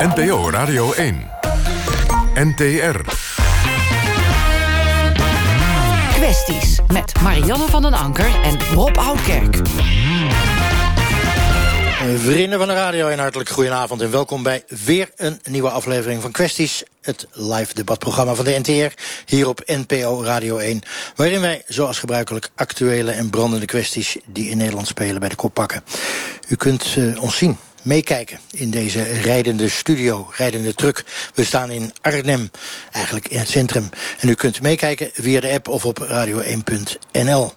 NPO Radio 1. NTR. Kwesties met Marianne van den Anker en Rob Oudkerk. Vrienden van de radio, een hartelijk goedenavond en welkom bij weer een nieuwe aflevering van Kwesties. Het live debatprogramma van de NTR, hier op NPO Radio 1. Waarin wij, zoals gebruikelijk, actuele en brandende kwesties die in Nederland spelen bij de kop pakken. U kunt uh, ons zien meekijken in deze rijdende studio, rijdende truck. We staan in Arnhem, eigenlijk in het centrum. En u kunt meekijken via de app of op radio1.nl.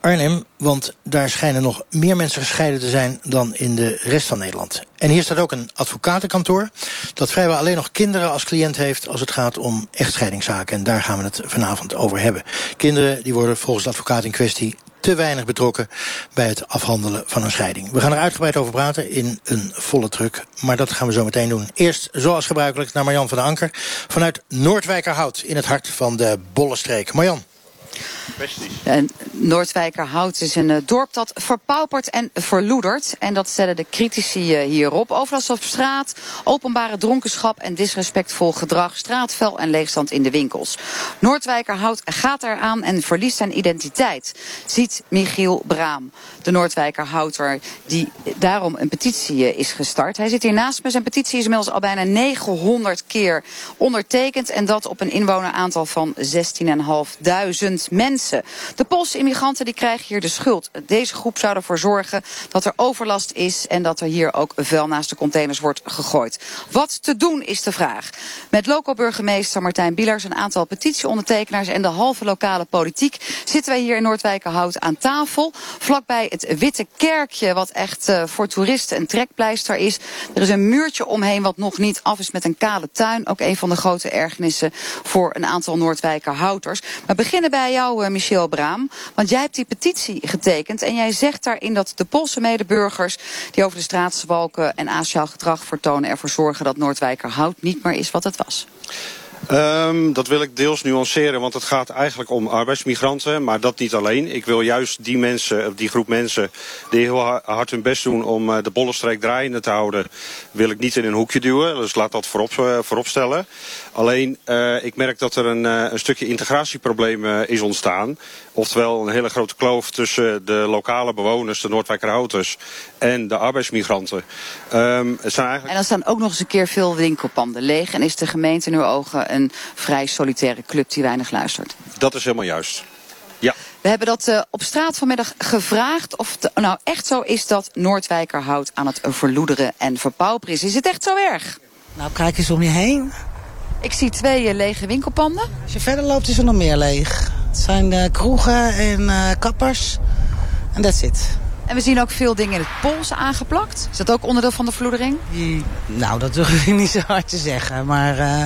Arnhem, want daar schijnen nog meer mensen gescheiden te zijn dan in de rest van Nederland. En hier staat ook een advocatenkantoor dat vrijwel alleen nog kinderen als cliënt heeft als het gaat om echtscheidingszaken. En daar gaan we het vanavond over hebben. Kinderen die worden volgens de advocaat in kwestie te weinig betrokken bij het afhandelen van een scheiding. We gaan er uitgebreid over praten in een volle truck, maar dat gaan we zo meteen doen. Eerst, zoals gebruikelijk, naar Marjan van den Anker vanuit Noordwijkerhout in het hart van de Bollestreek. Marjan. En Noordwijkerhout is een uh, dorp dat verpaupert en verloedert. En dat stellen de critici uh, hierop. Overlast op straat, openbare dronkenschap en disrespectvol gedrag, straatvel en leegstand in de winkels. Noordwijkerhout gaat eraan en verliest zijn identiteit, ziet Michiel Braam. De Noordwijkerhouter die daarom een petitie uh, is gestart. Hij zit hier naast me. Zijn petitie is inmiddels al bijna 900 keer ondertekend. En dat op een inwoneraantal van 16.500 mensen. De Poolse immigranten die krijgen hier de schuld. Deze groep zou ervoor zorgen dat er overlast is en dat er hier ook vuil naast de containers wordt gegooid. Wat te doen is de vraag. Met loco-burgemeester Martijn Bielers, een aantal petitieondertekenaars en de halve lokale politiek zitten wij hier in Noordwijkerhout aan tafel. Vlakbij het Witte Kerkje, wat echt uh, voor toeristen een trekpleister is. Er is een muurtje omheen wat nog niet af is met een kale tuin. Ook een van de grote ergernissen voor een aantal Noordwijkerhouters. We beginnen bij jou, Michel Braam. Want jij hebt die petitie getekend en jij zegt daarin dat de Poolse medeburgers die over de straat zwalken en asociaal gedrag vertonen ervoor zorgen dat Noordwijkerhout niet meer is wat het was. Um, dat wil ik deels nuanceren, want het gaat eigenlijk om arbeidsmigranten, maar dat niet alleen. Ik wil juist die mensen, die groep mensen die heel hard hun best doen om uh, de bollenstreek draaiende te houden, wil ik niet in een hoekje duwen. Dus laat dat voorop, uh, voorop stellen. Alleen, uh, ik merk dat er een, een stukje integratieprobleem is ontstaan. Oftewel een hele grote kloof tussen de lokale bewoners, de Noordwijkerhouters, en de arbeidsmigranten. Um, het zijn eigenlijk... En dan staan ook nog eens een keer veel winkelpanden leeg en is de gemeente in uw ogen een vrij solitaire club die weinig luistert. Dat is helemaal juist. Ja. We hebben dat uh, op straat vanmiddag gevraagd of het nou echt zo is dat Noordwijkerhout aan het verloederen en verpauperen is. Is het echt zo erg? Nou, kijk eens om je heen. Ik zie twee uh, lege winkelpanden. Als je verder loopt is er nog meer leeg. Het zijn uh, kroegen en uh, kappers. En that's it. En we zien ook veel dingen in het Pools aangeplakt. Is dat ook onderdeel van de verloedering? Die, nou, dat durf ik niet zo hard te zeggen. Maar uh,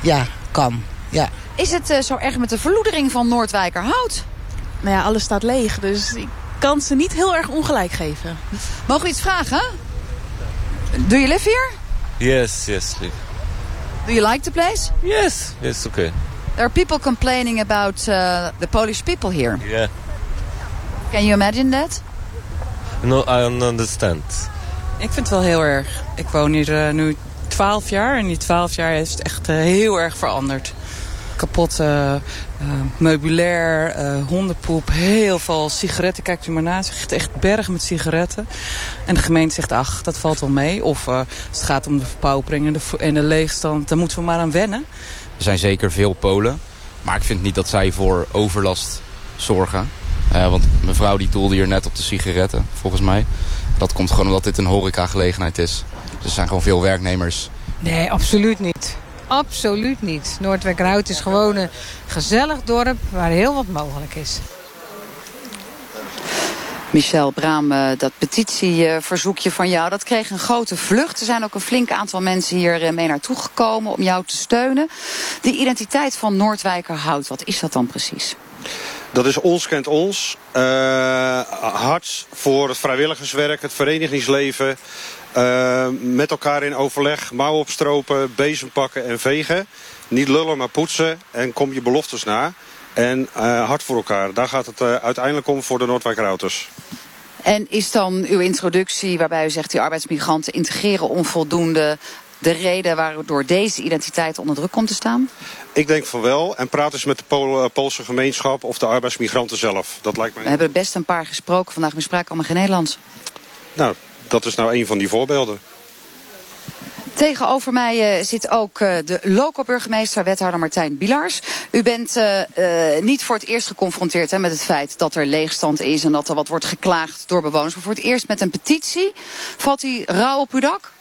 ja, kan. Ja. Is het uh, zo erg met de verloedering van Noordwijkerhout? Nou ja, alles staat leeg. Dus ik kan ze niet heel erg ongelijk geven. Mogen we iets vragen? Do you live here? Yes, yes, live. Do you like the place? Yes, yes, okay. There are people complaining about uh, the Polish people here. Yeah. Can you imagine that? No, I don't understand. Ik vind het wel heel erg. Ik woon hier uh, nu 12 jaar en die 12 jaar heeft het echt uh, heel erg veranderd. Kapot uh, meubilair, hondenpoep, heel veel sigaretten. Kijkt u maar na, het echt bergen met sigaretten. En de gemeente zegt, ach, dat valt wel mee. Of als het gaat om de verpaupering en de, en de leegstand, daar moeten we maar aan wennen. Er zijn zeker veel Polen. Maar ik vind niet dat zij voor overlast zorgen. Uh, want mevrouw die doelde hier net op de sigaretten, volgens mij. Dat komt gewoon omdat dit een horecagelegenheid is. Dus er zijn gewoon veel werknemers. Nee, absoluut niet. Absoluut niet. Noordwijkerhout is gewoon een gezellig dorp waar heel wat mogelijk is. Michel Braam, dat petitieverzoekje van jou, dat kreeg een grote vlucht. Er zijn ook een flink aantal mensen hier mee naartoe gekomen om jou te steunen. De identiteit van Noordwijkerhout, wat is dat dan precies? Dat is ons kent ons. Uh, hard voor het vrijwilligerswerk, het verenigingsleven. Uh, met elkaar in overleg, mouwen opstropen, bezem pakken en vegen. Niet lullen, maar poetsen. En kom je beloftes na. En uh, hard voor elkaar. Daar gaat het uiteindelijk om voor de Noordwijkerhouters. En is dan uw introductie waarbij u zegt die arbeidsmigranten integreren onvoldoende... de reden waardoor deze identiteit onder druk komt te staan? Ik denk van wel. En praat eens met de Pool, Poolse gemeenschap of de arbeidsmigranten zelf. Dat lijkt mij... We hebben best een paar gesproken vandaag, maar spraken allemaal geen Nederlands. Nou, dat is nou een van die voorbeelden. Tegenover mij uh, zit ook uh, de loco-burgemeester, wethouder Martijn Bilars. U bent uh, niet voor het eerst geconfronteerd hè, met het feit dat er leegstand is... en dat er wat wordt geklaagd door bewoners. Maar voor het eerst met een petitie. Valt die rauw op uw dak?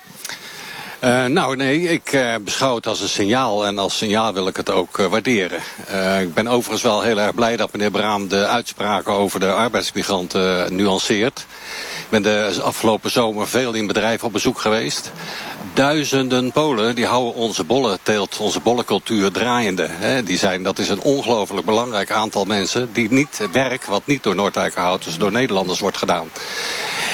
Uh, nou nee, ik uh, beschouw het als een signaal en als signaal wil ik het ook uh, waarderen. ik ben overigens wel heel erg blij dat meneer Braam de uitspraken over de arbeidsmigranten nuanceert. Ben de afgelopen zomer veel in bedrijven op bezoek geweest. Duizenden Polen die houden onze bollenteelt, onze bollencultuur draaiende. Hè. Die zijn, dat is een ongelooflijk belangrijk aantal mensen die niet werk wat niet door Noordwijkerhouters, door Nederlanders wordt gedaan.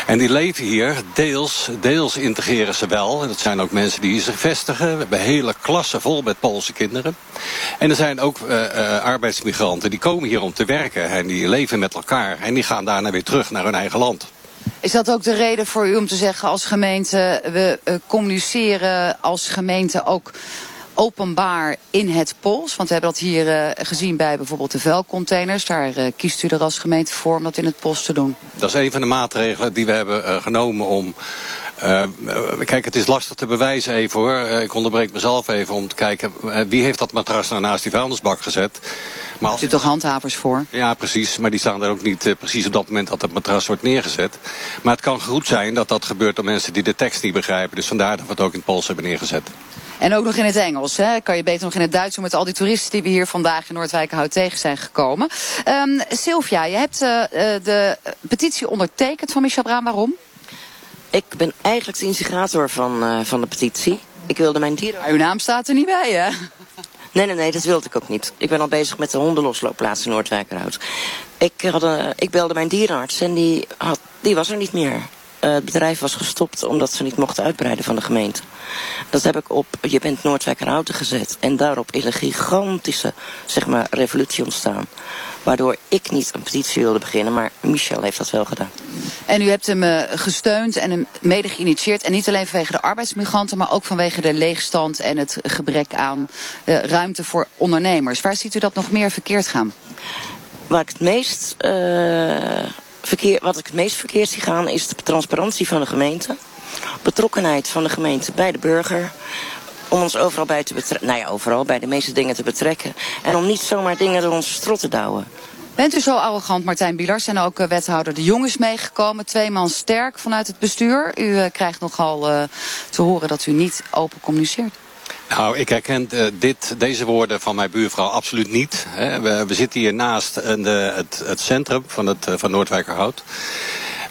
En die leven hier, deels, deels integreren ze wel. En dat zijn ook mensen die zich vestigen. We hebben hele klassen vol met Poolse kinderen. En er zijn ook uh, uh, arbeidsmigranten die komen hier om te werken. En die leven met elkaar. En die gaan daarna weer terug naar hun eigen land. Is dat ook de reden voor u om te zeggen als gemeente... we uh, communiceren als gemeente ook openbaar in het Pools? Want we hebben dat hier uh, gezien bij bijvoorbeeld de vuilcontainers. Daar uh, kiest u er als gemeente voor om dat in het Pools te doen. Dat is een van de maatregelen die we hebben genomen om... kijk, het is lastig te bewijzen even hoor. ik onderbreek mezelf even om te kijken... wie heeft dat matras nou naast die vuilnisbak gezet... Maar als... Er zitten toch handhavers voor? Ja, precies. Maar die staan er ook niet uh, precies op dat moment dat het matras wordt neergezet. Maar het kan goed zijn dat dat gebeurt door mensen die de tekst niet begrijpen. Dus vandaar dat we het ook in het Pools hebben neergezet. En ook nog in het Engels. Hè? Kan je beter nog in het Duits doen met al die toeristen die we hier vandaag in Noordwijkerhout tegen zijn gekomen. Um, Sylvia, je hebt uh, de petitie ondertekend van Michel Braam. Waarom? Ik ben eigenlijk de instigator van, uh, van de petitie. Ik wilde mijn dieren... Maar uw naam staat er niet bij, hè? Nee, nee, nee, dat wilde ik ook niet. Ik ben al bezig met de hondenlosloopplaats in Noordwijkerhout. Ik, had een, ik belde mijn dierenarts en die, had, die was er niet meer. Uh, het bedrijf was gestopt omdat ze niet mochten uitbreiden van de gemeente. Dat heb ik op Je bent Noordwijkerhouten gezet. En daarop is een gigantische zeg maar, revolutie ontstaan. Waardoor ik niet een petitie wilde beginnen, maar Michel heeft dat wel gedaan. En u hebt hem uh, gesteund en hem mede geïnitieerd. En niet alleen vanwege de arbeidsmigranten, maar ook vanwege de leegstand en het gebrek aan uh, ruimte voor ondernemers. Waar ziet u dat nog meer verkeerd gaan? Waar ik het meest, uh, verkeer, wat ik het meest verkeerd zie gaan is de transparantie van de gemeente. Betrokkenheid van de gemeente bij de burger om ons overal bij te betrekken. Nou ja, overal bij de meeste dingen te betrekken. En om niet zomaar dingen door onze strot te douwen. Bent u zo arrogant, Martijn Bielars, en ook uh, wethouder De Jong is meegekomen. Twee man sterk vanuit het bestuur. U uh, krijgt nogal uh, te horen dat u niet open communiceert. Nou, ik herken uh, dit, deze woorden van mijn buurvrouw absoluut niet. Hè. We, zitten hier naast de, het, het, centrum van, het, van Noordwijkerhout.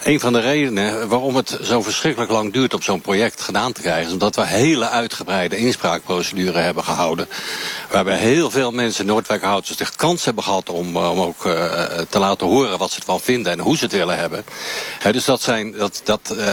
Een van de redenen waarom het zo verschrikkelijk lang duurt om zo'n project gedaan te krijgen... is omdat we hele uitgebreide inspraakprocedure hebben gehouden. Waarbij heel veel mensen, Noordwijkerhouders, de kans hebben gehad... om, om ook uh, te laten horen wat ze ervan vinden en hoe ze het willen hebben. He, dus dat, zijn, dat, dat, uh,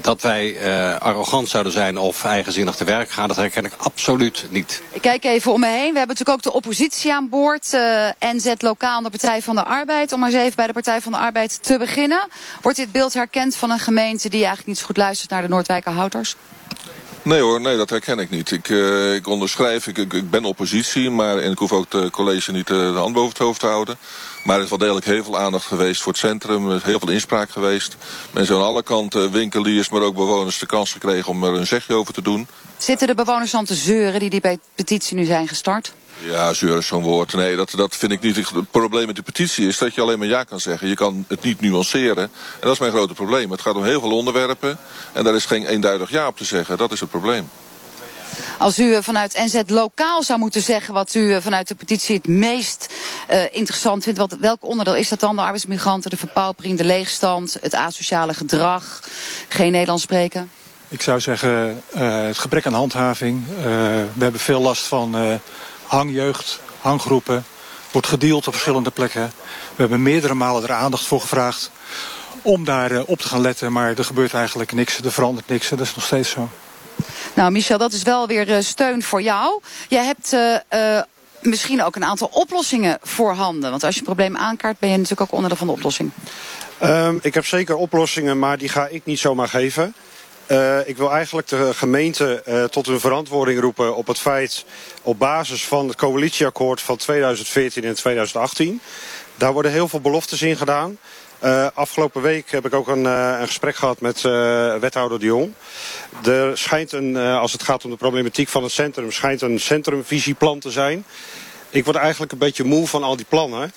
dat wij arrogant zouden zijn of eigenzinnig te werk gaan... dat herken ik absoluut niet. Ik kijk even om me heen. We hebben natuurlijk ook de oppositie aan boord. NZ Lokaal de Partij van de Arbeid. Om maar eens even bij de Partij van de Arbeid te beginnen. Wordt dit beeld herkend van een gemeente die eigenlijk niet zo goed luistert naar de Noordwijkerhouders? Nee hoor, nee, dat herken ik niet. Ik, uh, ik onderschrijf, ik, ik, ik, ben oppositie, maar en ik hoef ook het college niet uh, de hand boven het hoofd te houden. Maar er is wel degelijk heel veel aandacht geweest voor het centrum. Er is heel veel inspraak geweest. Mensen aan alle kanten, winkeliers, maar ook bewoners de kans gekregen om er een zegje over te doen. Zitten de bewoners dan te zeuren die die petitie nu zijn gestart? Ja, zeur is zo'n woord. Nee, dat, dat vind ik niet. Het probleem met de petitie is dat je alleen maar ja kan zeggen. Je kan het niet nuanceren. En dat is mijn grote probleem. Het gaat om heel veel onderwerpen. En daar is geen eenduidig ja op te zeggen. Dat is het probleem. Als u vanuit NZ lokaal zou moeten zeggen wat u vanuit de petitie het meest uh, interessant vindt. Wat, welk onderdeel is dat dan? De arbeidsmigranten, de verpaupering, de leegstand, het asociale gedrag, geen Nederlands spreken? Ik zou zeggen uh, het gebrek aan handhaving. Uh, we hebben veel last van hangjeugd, hanggroepen. Wordt gedeeld op verschillende plekken. We hebben meerdere malen er aandacht voor gevraagd om daar uh, op te gaan letten. Maar er gebeurt eigenlijk niks, er verandert niks. Dat is nog steeds zo. Nou Michel, dat is wel weer uh, steun voor jou. Jij hebt uh, misschien ook een aantal oplossingen voorhanden. Want als je een probleem aankaart ben je natuurlijk ook onderdeel van de oplossing. Um, ik heb zeker oplossingen, maar die ga ik niet zomaar geven. Uh, ik wil eigenlijk de gemeente uh, tot hun verantwoording roepen op het feit... op basis van het coalitieakkoord van 2014 en 2018. Daar worden heel veel beloftes in gedaan. Uh, afgelopen week heb ik ook een, een gesprek gehad met wethouder de Jong. Er schijnt een, als het gaat om de problematiek van het centrum... schijnt een centrumvisieplan te zijn. Ik word eigenlijk een beetje moe van al die plannen...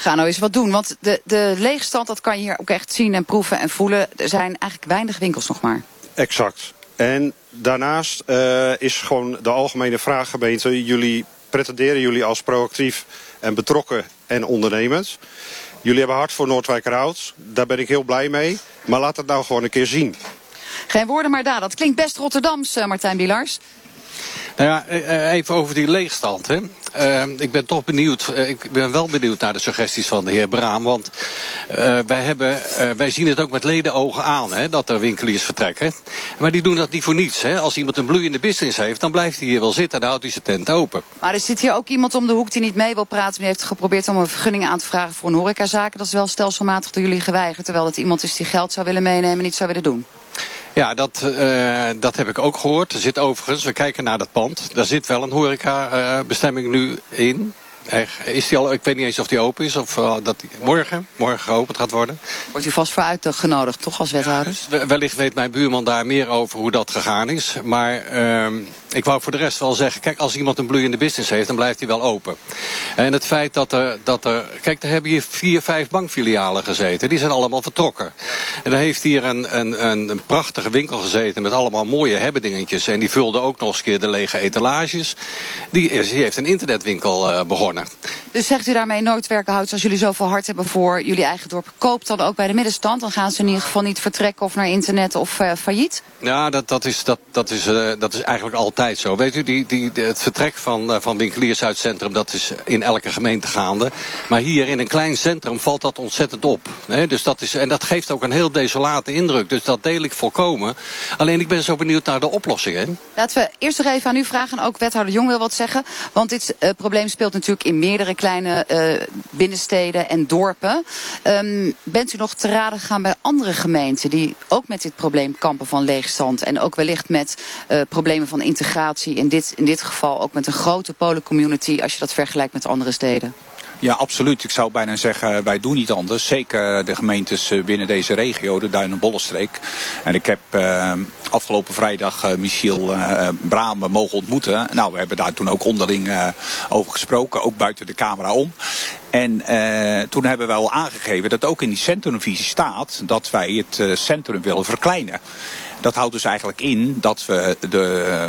Ga nou eens wat doen. Want de, de leegstand, dat kan je hier ook echt zien en proeven en voelen. Er zijn eigenlijk weinig winkels nog maar. Exact. En daarnaast uh, is gewoon de algemene vraag gemeente. Jullie pretenderen jullie als proactief en betrokken en ondernemend. Jullie hebben hart voor Noordwijkerhout. Daar ben ik heel blij mee. Maar laat het nou gewoon een keer zien. Geen woorden maar daar. Dat klinkt best Rotterdams, uh, Martijn Bilars. Nou ja, eh, even over die leegstand. Hè. Uh, ik ben toch benieuwd, ik ben wel benieuwd naar de suggesties van de heer Braam. Want wij, hebben, wij zien het ook met ledenogen aan, hè, dat er winkeliers vertrekken. Maar die doen dat niet voor niets. Hè. Als iemand een bloeiende business heeft, dan blijft hij hier wel zitten en dan houdt hij zijn tent open. Maar er zit hier ook iemand om de hoek die niet mee wil praten. Die heeft geprobeerd om een vergunning aan te vragen voor een horecazaak. Dat is wel stelselmatig door jullie geweigerd. Terwijl het iemand is die geld zou willen meenemen en niet zou willen doen. Ja, dat, uh, dat heb ik ook gehoord. Er zit overigens, we kijken naar dat pand. Daar zit wel een horecabestemming uh, nu in. Is die al, ik weet niet eens of die open is of uh, dat die morgen, morgen geopend gaat worden. Wordt u vast voor uitgenodigd, toch, als wethouder? Ja, wellicht weet mijn buurman daar meer over hoe dat gegaan is. Maar uh, ik wou voor de rest wel zeggen, kijk, als iemand een bloeiende business heeft, dan blijft hij wel open. En het feit dat er, dat er kijk, er hebben hier vier, vijf bankfilialen gezeten. Die zijn allemaal vertrokken. En dan heeft hier een, een, een, een prachtige winkel gezeten met allemaal mooie hebbedingetjes. En die vulde ook nog eens keer de lege etalages. Die, die heeft een internetwinkel uh, begonnen. Dus zegt u daarmee Noordwerkenhout, als jullie zoveel hart hebben voor jullie eigen dorp, koopt dan ook bij de middenstand? Dan gaan ze in ieder geval niet vertrekken of naar internet of uh, failliet? Ja, dat, dat, is, dat, dat, is, uh, dat is eigenlijk altijd zo. Weet u, die, die, het vertrek van, uh, van winkeliers uit het centrum, dat is in elke gemeente gaande. Maar hier in een klein centrum valt dat ontzettend op. Dus dat is, en dat geeft ook een heel desolate indruk. Dus dat deel ik volkomen. Alleen ik ben zo benieuwd naar de oplossingen. Laten we eerst nog even aan u vragen. En ook wethouder Jong wil wat zeggen. Want dit probleem speelt natuurlijk in meerdere kleine uh, binnensteden en dorpen. Um, bent u nog te raden gegaan bij andere gemeenten die ook met dit probleem kampen van leegstand en ook wellicht met problemen van integratie, in dit, in dit geval ook met een grote polencommunity als je dat vergelijkt met andere steden? Ja, absoluut. Ik zou bijna zeggen, wij doen niet anders. Zeker de gemeentes binnen deze regio, de Duin- en ik heb afgelopen vrijdag Michiel uh, Braam mogen ontmoeten. Nou, we hebben daar toen ook onderling over gesproken, ook buiten de camera om. En toen hebben we al aangegeven dat ook in die centrumvisie staat dat wij het centrum willen verkleinen. Dat houdt dus eigenlijk in dat we de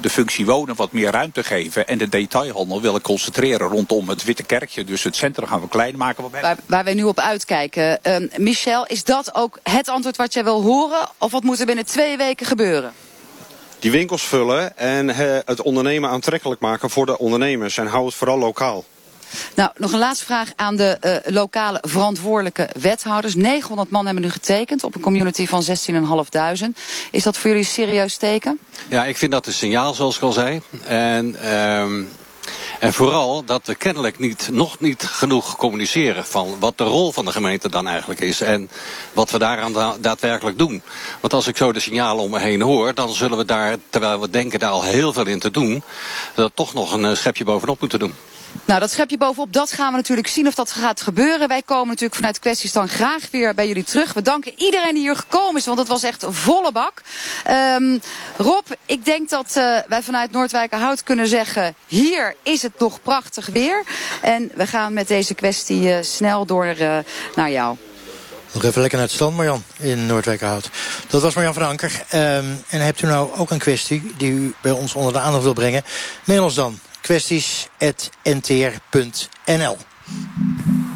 de functie wonen wat meer ruimte geven. En de detailhandel willen concentreren rondom het Witte Kerkje. Dus het centrum gaan we klein maken. Waar, waar wij nu op uitkijken. Uh, Michel, is dat ook het antwoord wat jij wil horen? Of wat moet er binnen twee weken gebeuren? Die winkels vullen en het ondernemen aantrekkelijk maken voor de ondernemers. En hou het vooral lokaal. Nou, nog een laatste vraag aan de uh, lokale verantwoordelijke wethouders. 900 man hebben nu getekend op een community van 16.500. Is dat voor jullie serieus teken? Ja, ik vind dat een signaal, zoals ik al zei. En... Um... En vooral dat we kennelijk niet, nog niet genoeg communiceren van wat de rol van de gemeente dan eigenlijk is. En wat we daaraan da daadwerkelijk doen. Want als ik zo de signalen om me heen hoor, dan zullen we daar, terwijl we denken daar al heel veel in te doen, dat toch nog een uh, schepje bovenop moeten doen. Nou, dat schepje bovenop, dat gaan we natuurlijk zien of dat gaat gebeuren. Wij komen natuurlijk vanuit kwesties dan graag weer bij jullie terug. We danken iedereen die hier gekomen is, want het was echt volle bak. Um, Rob, ik denk dat uh, wij vanuit Noordwijkerhout kunnen zeggen... hier is het nog prachtig weer. En we gaan met deze kwestie uh, snel door uh, naar jou. Nog even lekker naar het strand, Marjan, in Noordwijkerhout. Dat was Marjan van Anker. Um, en hebt u nou ook een kwestie die u bij ons onder de aandacht wil brengen? Mail ons dan kwesties.ntr.nl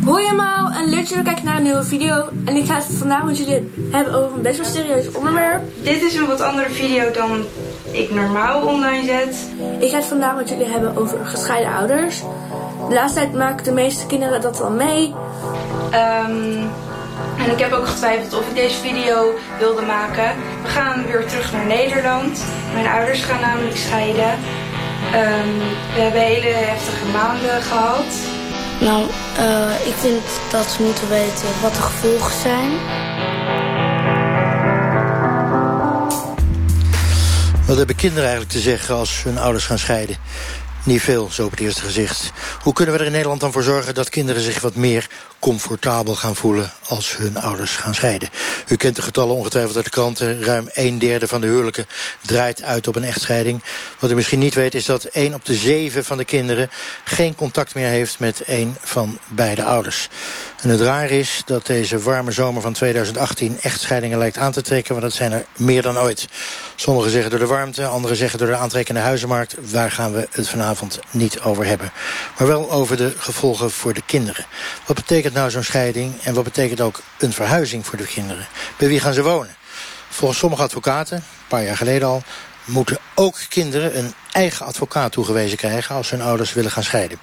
Hoi allemaal en leuk dat je kijken naar een nieuwe video. En ik ga het vandaag met jullie hebben over een best wel serieus onderwerp. Dit is een wat andere video dan ik normaal online zet. Ik ga het vandaag met jullie hebben over gescheiden ouders. De laatste tijd maken de meeste kinderen dat wel mee. Um, en ik heb ook getwijfeld of ik deze video wilde maken. We gaan weer terug naar Nederland. Mijn ouders gaan namelijk scheiden. Ehm, we hebben hele heftige maanden gehad. Nou, eh, ik vind dat ze moeten weten wat de gevolgen zijn. Wat hebben kinderen eigenlijk te zeggen als hun ouders gaan scheiden? Niet veel, zo op het eerste gezicht. Hoe kunnen we er in Nederland dan voor zorgen dat kinderen zich wat meer comfortabel gaan voelen als hun ouders gaan scheiden? U kent de getallen ongetwijfeld uit de kranten. Ruim een derde van de huwelijken draait uit op een echtscheiding. Wat u misschien niet weet is dat één op de zeven van de kinderen geen contact meer heeft met een van beide ouders. En het raar is dat deze warme zomer van 2018 echtscheidingen lijkt aan te trekken, want dat zijn er meer dan ooit. Sommigen zeggen door de warmte, anderen zeggen door de aantrekkende huizenmarkt. Daar gaan we het vanavond niet over hebben. Maar wel over de gevolgen voor de kinderen. Wat betekent nou zo'n scheiding en wat betekent ook een verhuizing voor de kinderen? Bij wie gaan ze wonen? Volgens sommige advocaten, een paar jaar geleden al, moeten ook kinderen een eigen advocaat toegewezen krijgen als hun ouders willen gaan scheiden.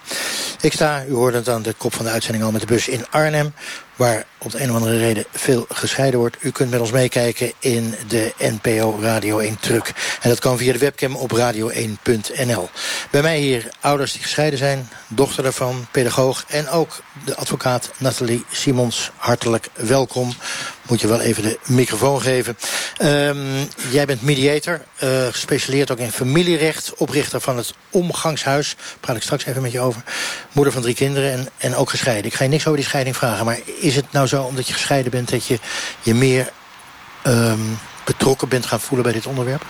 Ik sta, u hoorde het aan de kop van de uitzending al met de bus in Arnhem, waar op de een of andere reden veel gescheiden wordt. U kunt met ons meekijken in de NPO Radio 1 truck. En dat kan via de webcam op radio1.nl. Bij mij hier ouders die gescheiden zijn, dochter daarvan, pedagoog en ook de advocaat Nathalie Simons. Hartelijk welkom. Moet je wel even de microfoon geven. Um, jij bent mediator, uh, gespecialiseerd ook in familierecht, oprichter van het Omgangshuis. Daar praat ik straks even met je over. Moeder van drie kinderen en, en ook gescheiden. Ik ga je niks over die scheiding vragen, maar is het nou zo omdat je gescheiden bent dat je je meer um, betrokken bent gaan voelen bij dit onderwerp?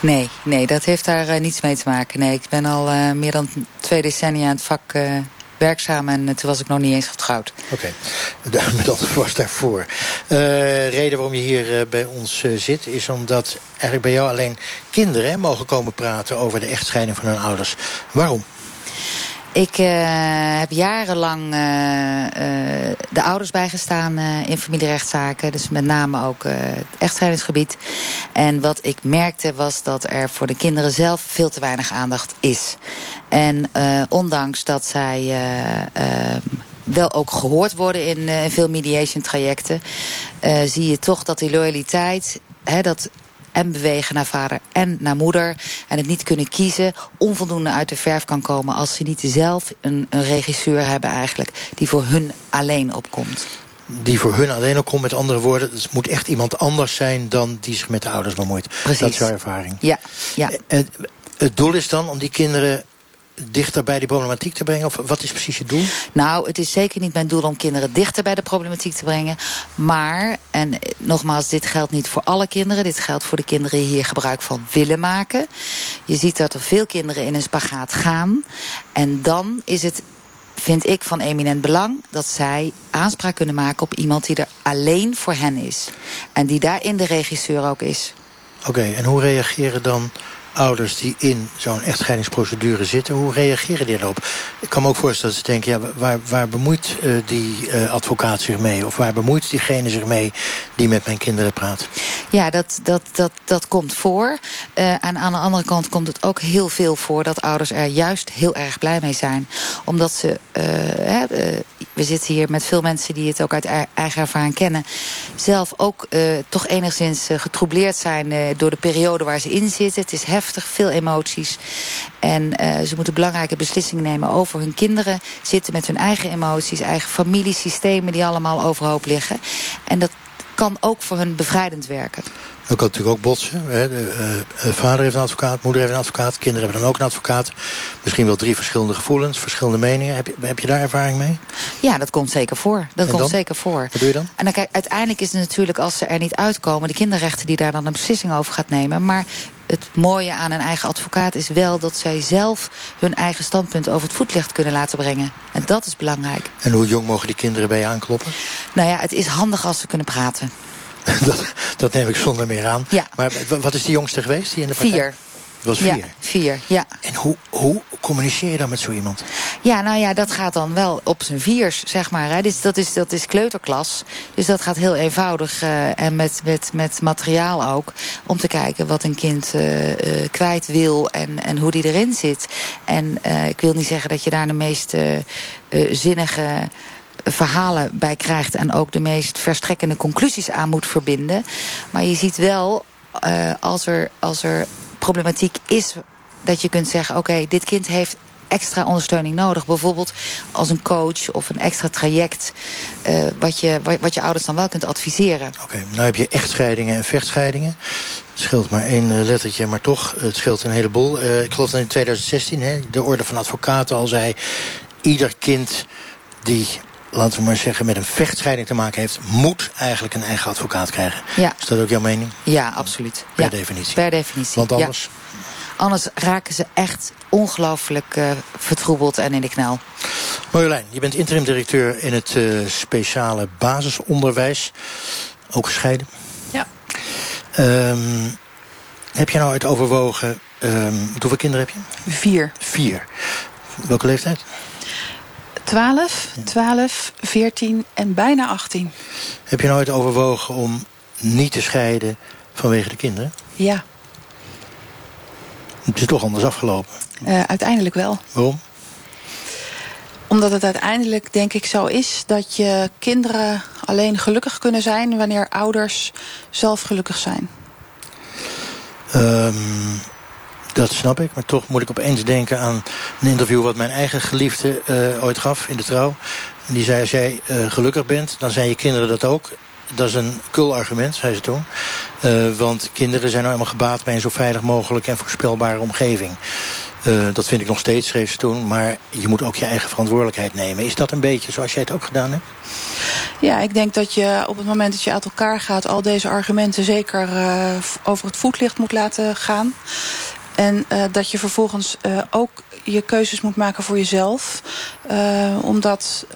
Nee, nee, dat heeft daar uh, niets mee te maken. Nee, ik ben al uh, meer dan twee decennia in het vak uh, werkzaam en toen was ik nog niet eens getrouwd. Oké, okay. dat was daarvoor. Uh, reden waarom je hier uh, bij ons zit is omdat eigenlijk bij jou alleen kinderen hè, mogen komen praten over de echtscheiding van hun ouders. Waarom? Ik uh, heb jarenlang uh, uh, de ouders bijgestaan in familierechtszaken. Dus met name ook het echtscheidingsgebied. En wat ik merkte was dat er voor de kinderen zelf veel te weinig aandacht is. En ondanks dat zij wel ook gehoord worden in, in veel mediation trajecten... zie je toch dat die loyaliteit... Hè, dat en bewegen naar vader en naar moeder. En het niet kunnen kiezen, onvoldoende uit de verf kan komen... als ze niet zelf een, een regisseur hebben eigenlijk... die voor hun alleen opkomt die voor hun alleen opkomt. Met andere woorden, het moet echt iemand anders zijn... dan die zich met de ouders bemoeit. Precies. Dat is jouw ervaring. Ja, ja. En het doel is dan om die kinderen dichter bij die problematiek te brengen? Of wat is precies je doel? Nou, het is zeker niet mijn doel om kinderen dichter bij de problematiek te brengen. Maar, en nogmaals, dit geldt niet voor alle kinderen. Dit geldt voor de kinderen die hier gebruik van willen maken. Je ziet dat er veel kinderen in een spagaat gaan. En dan is het vind ik van eminent belang dat zij aanspraak kunnen maken op iemand die er alleen voor hen is. En die daarin de regisseur ook is. Oké, en hoe reageren dan ouders die in zo'n echtscheidingsprocedure zitten... hoe reageren die erop? Ik kan me ook voorstellen dat ze denken... Ja, waar, waar bemoeit uh, die uh, advocaat zich mee? Of waar bemoeit diegene zich mee die met mijn kinderen praat? Ja, dat, dat, dat, dat komt voor. Uh, en aan de andere kant komt het ook heel veel voor... dat ouders er juist heel erg blij mee zijn. Omdat ze... We zitten hier met veel mensen die het ook uit eigen ervaring kennen... zelf ook toch enigszins getroubleerd zijn... door de periode waar ze in zitten. Het is heftig veel emoties. En uh, ze moeten belangrijke beslissingen nemen over hun kinderen. Zitten met hun eigen emoties, eigen familiesystemen die allemaal overhoop liggen. En dat kan ook voor hun bevrijdend werken. Dat kan natuurlijk ook botsen. Hè. De, uh, vader heeft een advocaat, moeder heeft een advocaat... kinderen hebben dan ook een advocaat. Misschien wel drie verschillende gevoelens, verschillende meningen. Heb je, heb je daar ervaring mee? Ja, dat komt zeker voor. Dat en komt dan? zeker voor. Wat doe je dan? En dan kijk, uiteindelijk is het natuurlijk als ze er niet uitkomen... de kinderrechten die daar dan een beslissing over gaat nemen. Maar het mooie aan een eigen advocaat is wel dat zij zelf hun eigen standpunt over het voetlicht kunnen laten brengen. En dat is belangrijk. En hoe jong mogen die kinderen bij je aankloppen? Nou ja, het is handig als ze kunnen praten. dat, dat neem ik zonder meer aan. Ja. Maar wat is die jongste geweest die in de partij? Vier. Dat was vier? Ja, vier, ja. En hoe, hoe communiceer je dan met zo iemand? Ja, nou ja, dat gaat dan wel op zijn viers, zeg maar. Hè. Dus dat, is, dat is kleuterklas. Dus dat gaat heel eenvoudig uh, en met, met, met materiaal ook. Om te kijken wat een kind uh, uh, kwijt wil en, en hoe die erin zit. En ik wil niet zeggen dat je daar de meest zinnige verhalen bij krijgt... en ook de meest verstrekkende conclusies aan moet verbinden. Maar je ziet wel, uh, als, er, als er problematiek is... dat je kunt zeggen, oké, dit kind heeft extra ondersteuning nodig. Bijvoorbeeld als een coach of een extra traject... Uh, wat, je, wat, wat je ouders dan wel kunt adviseren. Oké, okay, nou heb je echtscheidingen en vechtscheidingen. Het scheelt maar één eh, lettertje, maar toch, het scheelt een heleboel. Uh, ik geloof dat in 2016 hè, de Orde van Advocaten al zei... ieder kind die, laten we maar zeggen, met een vechtscheiding te maken heeft... moet eigenlijk een eigen advocaat krijgen. Ja. Is dat ook jouw mening? Ja, absoluut. Per ja. definitie. Per definitie, Want anders... Ja. Anders raken ze echt ongelooflijk uh, vertroebeld en in de knel. Marjolein, je bent interim-directeur in het uh, speciale basisonderwijs. Ook gescheiden. Ja. Um, heb je nou uit overwogen... Um, hoeveel kinderen heb je? Vier. Vier. Welke leeftijd? 12, 12, 14 en bijna 18. Heb je nooit overwogen om niet te scheiden vanwege de kinderen? Ja. Het is toch anders afgelopen? Uh, uiteindelijk wel. Waarom? Omdat het uiteindelijk denk ik zo is dat je kinderen alleen gelukkig kunnen zijn wanneer ouders zelf gelukkig zijn. Um, dat snap ik, maar toch moet ik opeens denken aan een interview wat mijn eigen geliefde uh, ooit gaf in de trouw. En die zei, als jij uh, gelukkig bent, dan zijn je kinderen dat ook. Dat is een kul argument, zei ze toen. Uh, want kinderen zijn nou helemaal gebaat bij een zo veilig mogelijk en voorspelbare omgeving. Dat vind ik nog steeds, schreef ze toen. Maar je moet ook je eigen verantwoordelijkheid nemen. Is dat een beetje zoals jij het ook gedaan hebt? Ja, ik denk dat je op het moment dat je uit elkaar gaat... al deze argumenten zeker over het voetlicht moet laten gaan. En uh, dat je vervolgens uh, ook je keuzes moet maken voor jezelf. Uh, omdat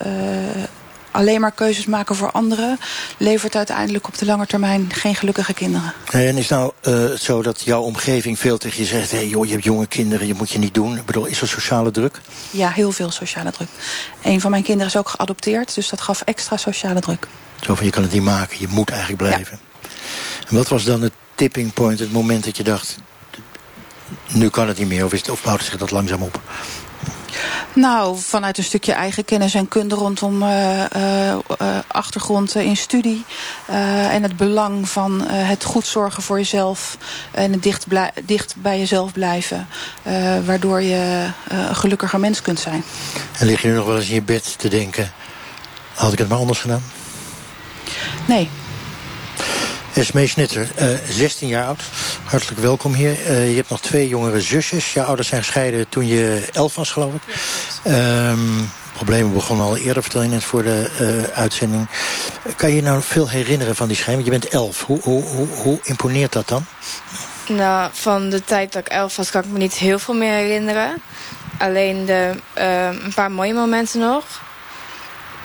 alleen maar keuzes maken voor anderen... levert uiteindelijk op de lange termijn geen gelukkige kinderen. En is nou zo dat jouw omgeving veel tegen je zegt... Hey, joh, je hebt jonge kinderen, je moet je niet doen. Ik bedoel, is er sociale druk? Ja, heel veel sociale druk. Een van mijn kinderen is ook geadopteerd, dus dat gaf extra sociale druk. Zo van, je kan het niet maken, je moet eigenlijk blijven. Ja. En wat was dan het tipping point, het moment dat je dacht... nu kan het niet meer, of, is het, of bouwt zich dat langzaam op? Nou, vanuit een stukje eigen kennis en kunde rondom uh, uh, achtergrond in studie. Uh, en het belang van het goed zorgen voor jezelf. En het dicht, dicht bij jezelf blijven. waardoor je een gelukkiger mens kunt zijn. En lig je nu nog wel eens in je bed te denken... had ik het maar anders gedaan? Nee. Esmee Snitter, uh, 16 jaar oud. Hartelijk welkom hier. Uh, je hebt nog twee jongere zusjes. Je ouders zijn gescheiden toen je 11 was, geloof ik. Um, problemen begonnen al eerder, vertel je net voor de uitzending. Kan je je nou veel herinneren van die scheiding? Je bent 11. Hoe, hoe, hoe, hoe imponeert dat dan? Nou, van de tijd dat ik 11 was kan ik me niet heel veel meer herinneren. Alleen de, uh, een paar mooie momenten nog.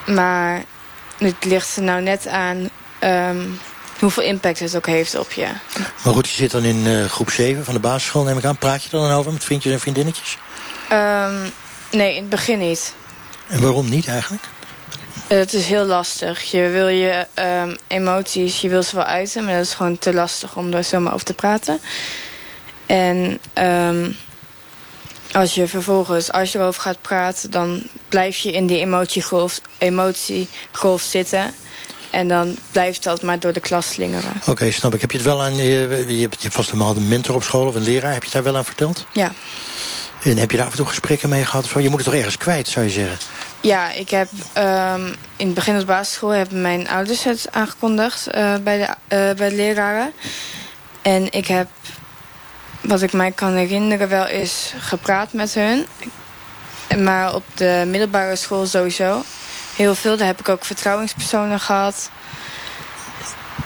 Maar het ligt er nou net aan... Um, hoeveel impact het ook heeft op je. Maar goed, je zit dan in uh, groep 7 van de basisschool, neem ik aan. Praat je er dan over met vriendjes en vriendinnetjes? Um, nee, in het begin niet. En waarom niet eigenlijk? Uh, het is heel lastig. Je wil je um, emoties, je wil ze wel uiten... maar dat is gewoon te lastig om er zomaar over te praten. En um, als je vervolgens, als je erover gaat praten... dan blijf je in die emotiegolf, emotiegolf zitten... En dan blijft dat maar door de klas slingeren. Oké, okay, snap ik. Heb je het wel aan... Je, je hebt vast een een mentor op school of een leraar. Heb je het daar wel aan verteld? Ja. En heb je daar af en toe gesprekken mee gehad? Je moet het toch ergens kwijt, zou je zeggen? Ja, ik heb um, in het begin op de basisschool... hebben mijn ouders het aangekondigd uh, bij, de, uh, bij de leraren. En ik heb, wat ik mij kan herinneren wel, is gepraat met hun. Maar op de middelbare school sowieso heel veel. Daar heb ik ook vertrouwenspersonen gehad.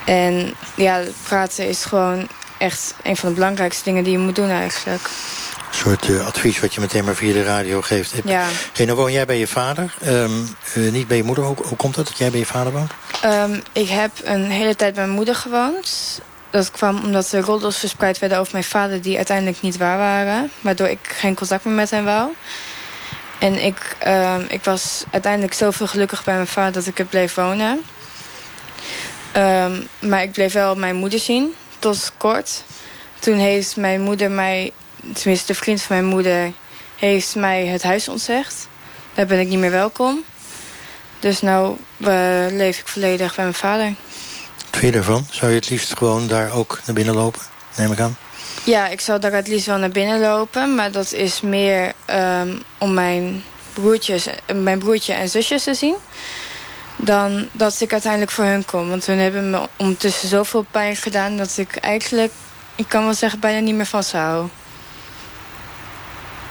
En ja, praten is gewoon echt een van de belangrijkste dingen die je moet doen eigenlijk. Een soort uh, advies wat je meteen maar via de radio geeft. Ja. Hey, nou woon jij bij je vader, um, uh, niet bij je moeder. Hoe, hoe, komt het dat jij bij je vader woont? Um, ik heb een hele tijd bij mijn moeder gewoond. Dat kwam omdat er roddels verspreid werden over mijn vader... die uiteindelijk niet waar waren. Waardoor ik geen contact meer met hem wou. En ik, uh, ik was uiteindelijk zoveel gelukkig bij mijn vader dat ik er bleef wonen. Um, maar ik bleef wel mijn moeder zien, tot kort. Toen heeft mijn moeder mij, tenminste de vriend van mijn moeder... heeft mij het huis ontzegd. Daar ben ik niet meer welkom. Dus nu uh, leef ik volledig bij mijn vader. Vind je ervan? Zou je het liefst gewoon daar ook naar binnen lopen? Neem ik aan. Ja, ik zou daar het liefst wel naar binnen lopen. Maar dat is meer um, om mijn, broertjes, mijn broertje en zusjes te zien. Dan dat ik uiteindelijk voor hun kom. Want hun hebben me ondertussen zoveel pijn gedaan... dat ik eigenlijk ik kan wel zeggen, bijna niet meer van ze houden.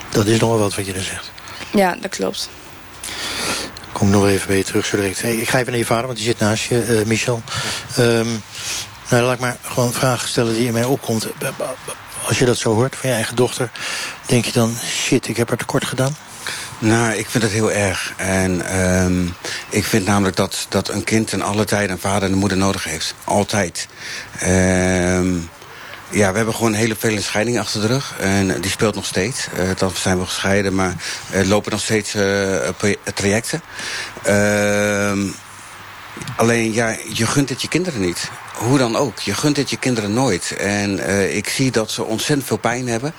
Dat is nog wel wat wat je er zegt. Ja, dat klopt. Kom nog even bij je terug zo direct. Hey, ik ga even naar je vader, want die zit naast je, eh, Michel. Ehm, nou, laat ik maar gewoon een vraag stellen die in mij opkomt. Als je dat zo hoort van je eigen dochter, denk je dan... shit, ik heb haar tekort gedaan? Nou, ik vind het heel erg. En ehm, ik vind namelijk dat, dat een kind in alle tijden een vader en een moeder nodig heeft. Altijd. Ehm ja, we hebben gewoon een hele vele scheidingen achter de rug. En die speelt nog steeds. Uh, dan zijn we gescheiden, maar er lopen nog steeds uh, trajecten. Uh, alleen, ja, je gunt het je kinderen niet. Hoe dan ook. Je gunt het je kinderen nooit. En uh, ik zie dat ze ontzettend veel pijn hebben.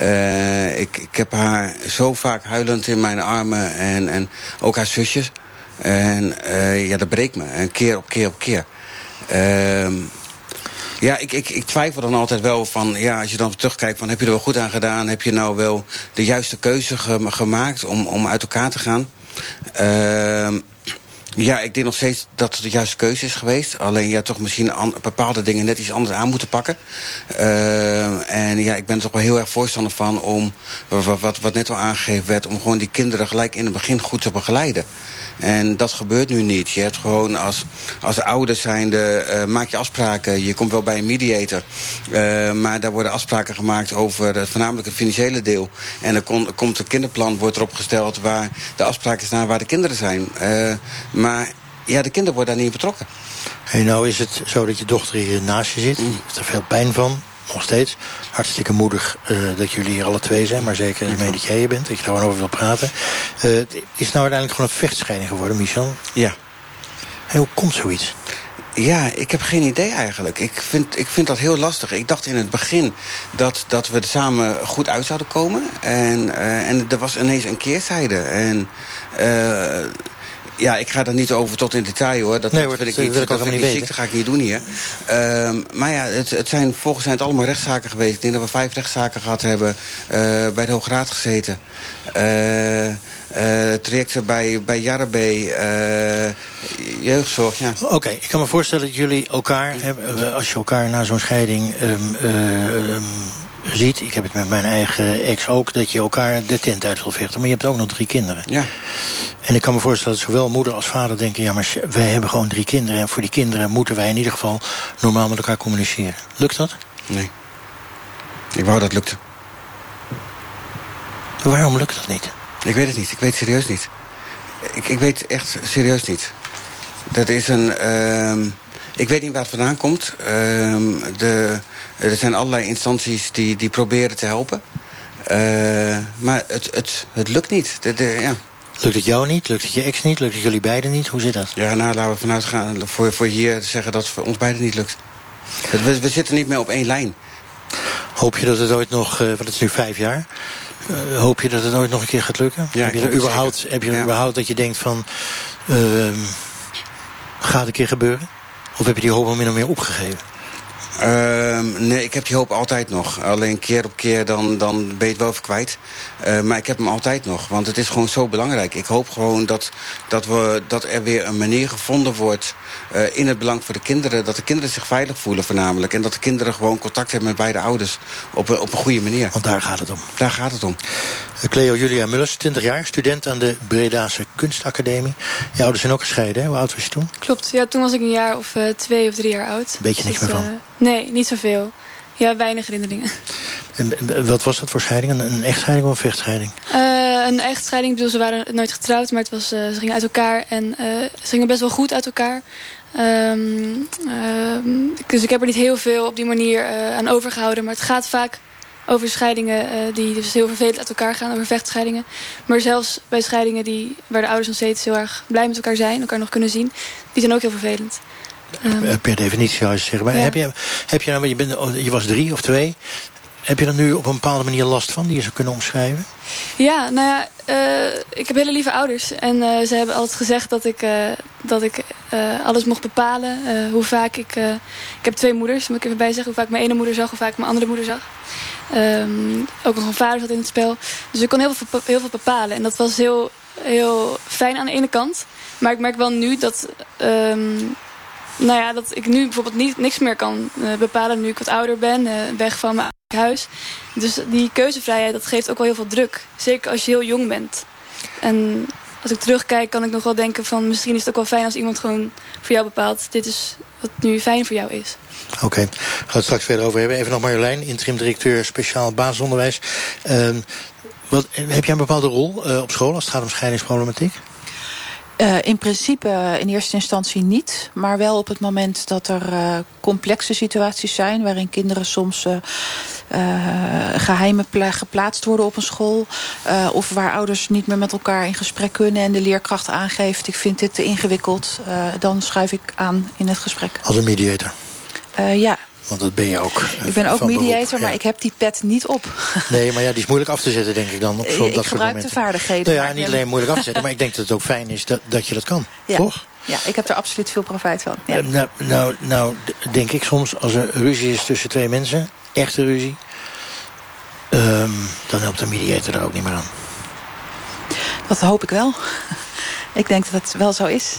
Uh, ik, ik heb haar zo vaak huilend in mijn armen. En, en ook haar zusjes. En uh, ja, dat breekt me. En keer op keer op keer. Ehm, ja, ik, ik, ik twijfel dan altijd wel van... ja, als je dan terugkijkt van heb je er wel goed aan gedaan? Heb je nou wel de juiste keuze gemaakt om, om uit elkaar te gaan? Uh, ja, ik denk nog steeds dat het de juiste keuze is geweest. Alleen ja, toch misschien bepaalde dingen net iets anders aan moeten pakken. Uh, en ja, ik ben er toch wel heel erg voorstander van om, wat, wat, net al aangegeven werd... om gewoon die kinderen gelijk in het begin goed te begeleiden. En dat gebeurt nu niet. Je hebt gewoon als, als ouders zijnde, uh, maak je afspraken. Je komt wel bij een mediator. Uh, maar daar worden afspraken gemaakt over voornamelijk het financiële deel. En er kon, komt een kinderplan wordt erop gesteld waar de afspraken staan waar de kinderen zijn. Uh, maar ja, de kinderen worden daar niet betrokken. Hey, nou is het zo dat je dochter hier naast je zit. Mm. Heeft er veel pijn van nog steeds. Hartstikke moedig uh, dat jullie hier alle twee zijn. Maar zeker ermee dat jij hier bent. Dat je er gewoon over wil praten. Uh, het is nou uiteindelijk gewoon een vechtscheiding geworden, Michel? Ja. En hoe komt zoiets? Ja, ik heb geen idee eigenlijk. Ik vind, ik vind dat heel lastig. Ik dacht in het begin dat, dat we er samen goed uit zouden komen. En, uh, en er was ineens een keerzijde. En... Ja, ik ga er niet over tot in detail hoor. Dat, nee, hoor, dat vind ik niet, dat vind ik niet dat ga ik niet doen hier. Um, maar ja, het, het zijn, volgens het allemaal rechtszaken geweest. Ik denk dat we vijf rechtszaken gehad hebben. Uh, bij de Hoge Raad gezeten. Uh, uh, trajecten bij, bij Jarabé, jeugdzorg, ja. Oké, okay, ik kan me voorstellen dat jullie elkaar, hebben, als je elkaar na zo'n scheiding um, um, ziet, ik heb het met mijn eigen ex ook, dat je elkaar de tent uit wil vechten. Maar je hebt ook nog drie kinderen. Ja. En ik kan me voorstellen dat zowel moeder als vader denken... ja, maar wij hebben gewoon drie kinderen... en voor die kinderen moeten wij in ieder geval normaal met elkaar communiceren. Lukt dat? Nee. Ik wou dat lukte. Waarom lukt dat niet? Ik weet het niet. Ik weet het serieus niet. Ik, ik weet echt serieus niet. Dat is een... Uh, ik weet niet waar het vandaan komt. Uh, de, er zijn allerlei instanties die, die proberen te helpen. Uh, maar het, het, het lukt niet. De, de, ja. Lukt het jou niet? Lukt het je ex niet? Lukt het jullie beiden niet? Hoe zit dat? Ja, nou, laten we vanuit gaan voor, voor hier zeggen dat het voor ons beiden niet lukt. We, we zitten niet meer op één lijn. Hoop je dat het ooit nog, uh, want het is nu vijf jaar... Uh, hoop je dat het ooit nog een keer gaat lukken? Ja, heb je er überhaupt, heb je er ja. überhaupt dat je denkt van... Uh, gaat een keer gebeuren? Of heb je die hoop al min of meer opgegeven? Uh, nee, ik heb die hoop altijd nog. Alleen keer op keer dan, dan ben je het wel even kwijt. Uh, maar ik heb hem altijd nog. Want het is gewoon zo belangrijk. Ik hoop gewoon dat, dat, we, dat er weer een manier gevonden wordt... Uh, in het belang voor de kinderen. Dat de kinderen zich veilig voelen voornamelijk. En dat de kinderen gewoon contact hebben met beide ouders. Op, een, op een goede manier. Want daar gaat het om. Daar gaat het om. Cleo Julia Mullers, 20 jaar, student aan de Bredaanse Kunstacademie. Je ouders zijn ook gescheiden, hè? Hoe oud was je toen? Klopt, ja, toen was ik een jaar of uh, twee of drie jaar oud. Weet je niks dus, meer van? Nee, niet zoveel. Ja, weinig herinneringen. En wat was dat voor scheiding? Een, echtscheiding of een vechtscheiding? Uh, een echtscheiding. Ik bedoel, ze waren nooit getrouwd, maar het was, uh, ze gingen uit elkaar. En uh, ze gingen best wel goed uit elkaar. Um, dus ik heb er niet heel veel op die manier aan overgehouden. Maar het gaat vaak over scheidingen die dus heel vervelend uit elkaar gaan, over vechtscheidingen. Maar zelfs bij scheidingen die, waar de ouders nog steeds heel erg blij met elkaar zijn, elkaar nog kunnen zien, die zijn ook heel vervelend. Um, per definitie zou je zeggen. Maar ja. heb, je, heb je nou, je, bent, je was drie of twee. Heb je er nu op een bepaalde manier last van die je zou kunnen omschrijven? Ja, nou ja, uh, ik heb hele lieve ouders. En uh, ze hebben altijd gezegd dat ik, uh, dat ik alles mocht bepalen. hoe vaak ik... ik heb twee moeders, moet ik even bij zeggen. Hoe vaak mijn ene moeder zag, hoe vaak mijn andere moeder zag. Um, ook nog een vader zat in het spel. Dus ik kon heel veel, heel veel bepalen. En dat was heel, heel fijn aan de ene kant. Maar ik merk wel nu dat... Um, Nou ja, dat ik nu bijvoorbeeld niet, niks meer kan uh, bepalen nu ik wat ouder ben. Uh, weg van mijn huis. Dus die keuzevrijheid, dat geeft ook wel heel veel druk. Zeker als je heel jong bent. En als ik terugkijk, kan ik nog wel denken van... misschien is het ook wel fijn als iemand gewoon voor jou bepaalt... dit is wat nu fijn voor jou is. Oké, okay. gaan we het straks verder over hebben. Even nog Marjolein, interim-directeur speciaal basisonderwijs. Uh, wat, heb jij een bepaalde rol uh, op school als het gaat om scheidingsproblematiek? Uh, in principe uh, in eerste instantie niet. Maar wel op het moment dat er uh, complexe situaties zijn... waarin kinderen soms geheimen geplaatst worden op een school... of waar ouders niet meer met elkaar in gesprek kunnen... en de leerkracht aangeeft, ik vind dit te ingewikkeld... dan schuif ik aan in het gesprek. Als een mediator? ja, want dat ben je ook. Ik ben ook mediator, beroep, maar ik heb die pet niet op. Nee, maar ja, die is moeilijk af te zetten, denk ik dan. Op ik dat gebruik de vaardigheden. Nou ja, niet alleen moeilijk af te zetten, maar ik denk dat het ook fijn is dat, dat je dat kan. Ja. Toch? Ja, ik heb er absoluut veel profijt van. Ja. Uh, nou, nou, nou, denk ik soms, als er ruzie is tussen twee mensen, echte ruzie, um, dan helpt een mediator er ook niet meer aan. Dat hoop ik wel. ik denk dat het wel zo is.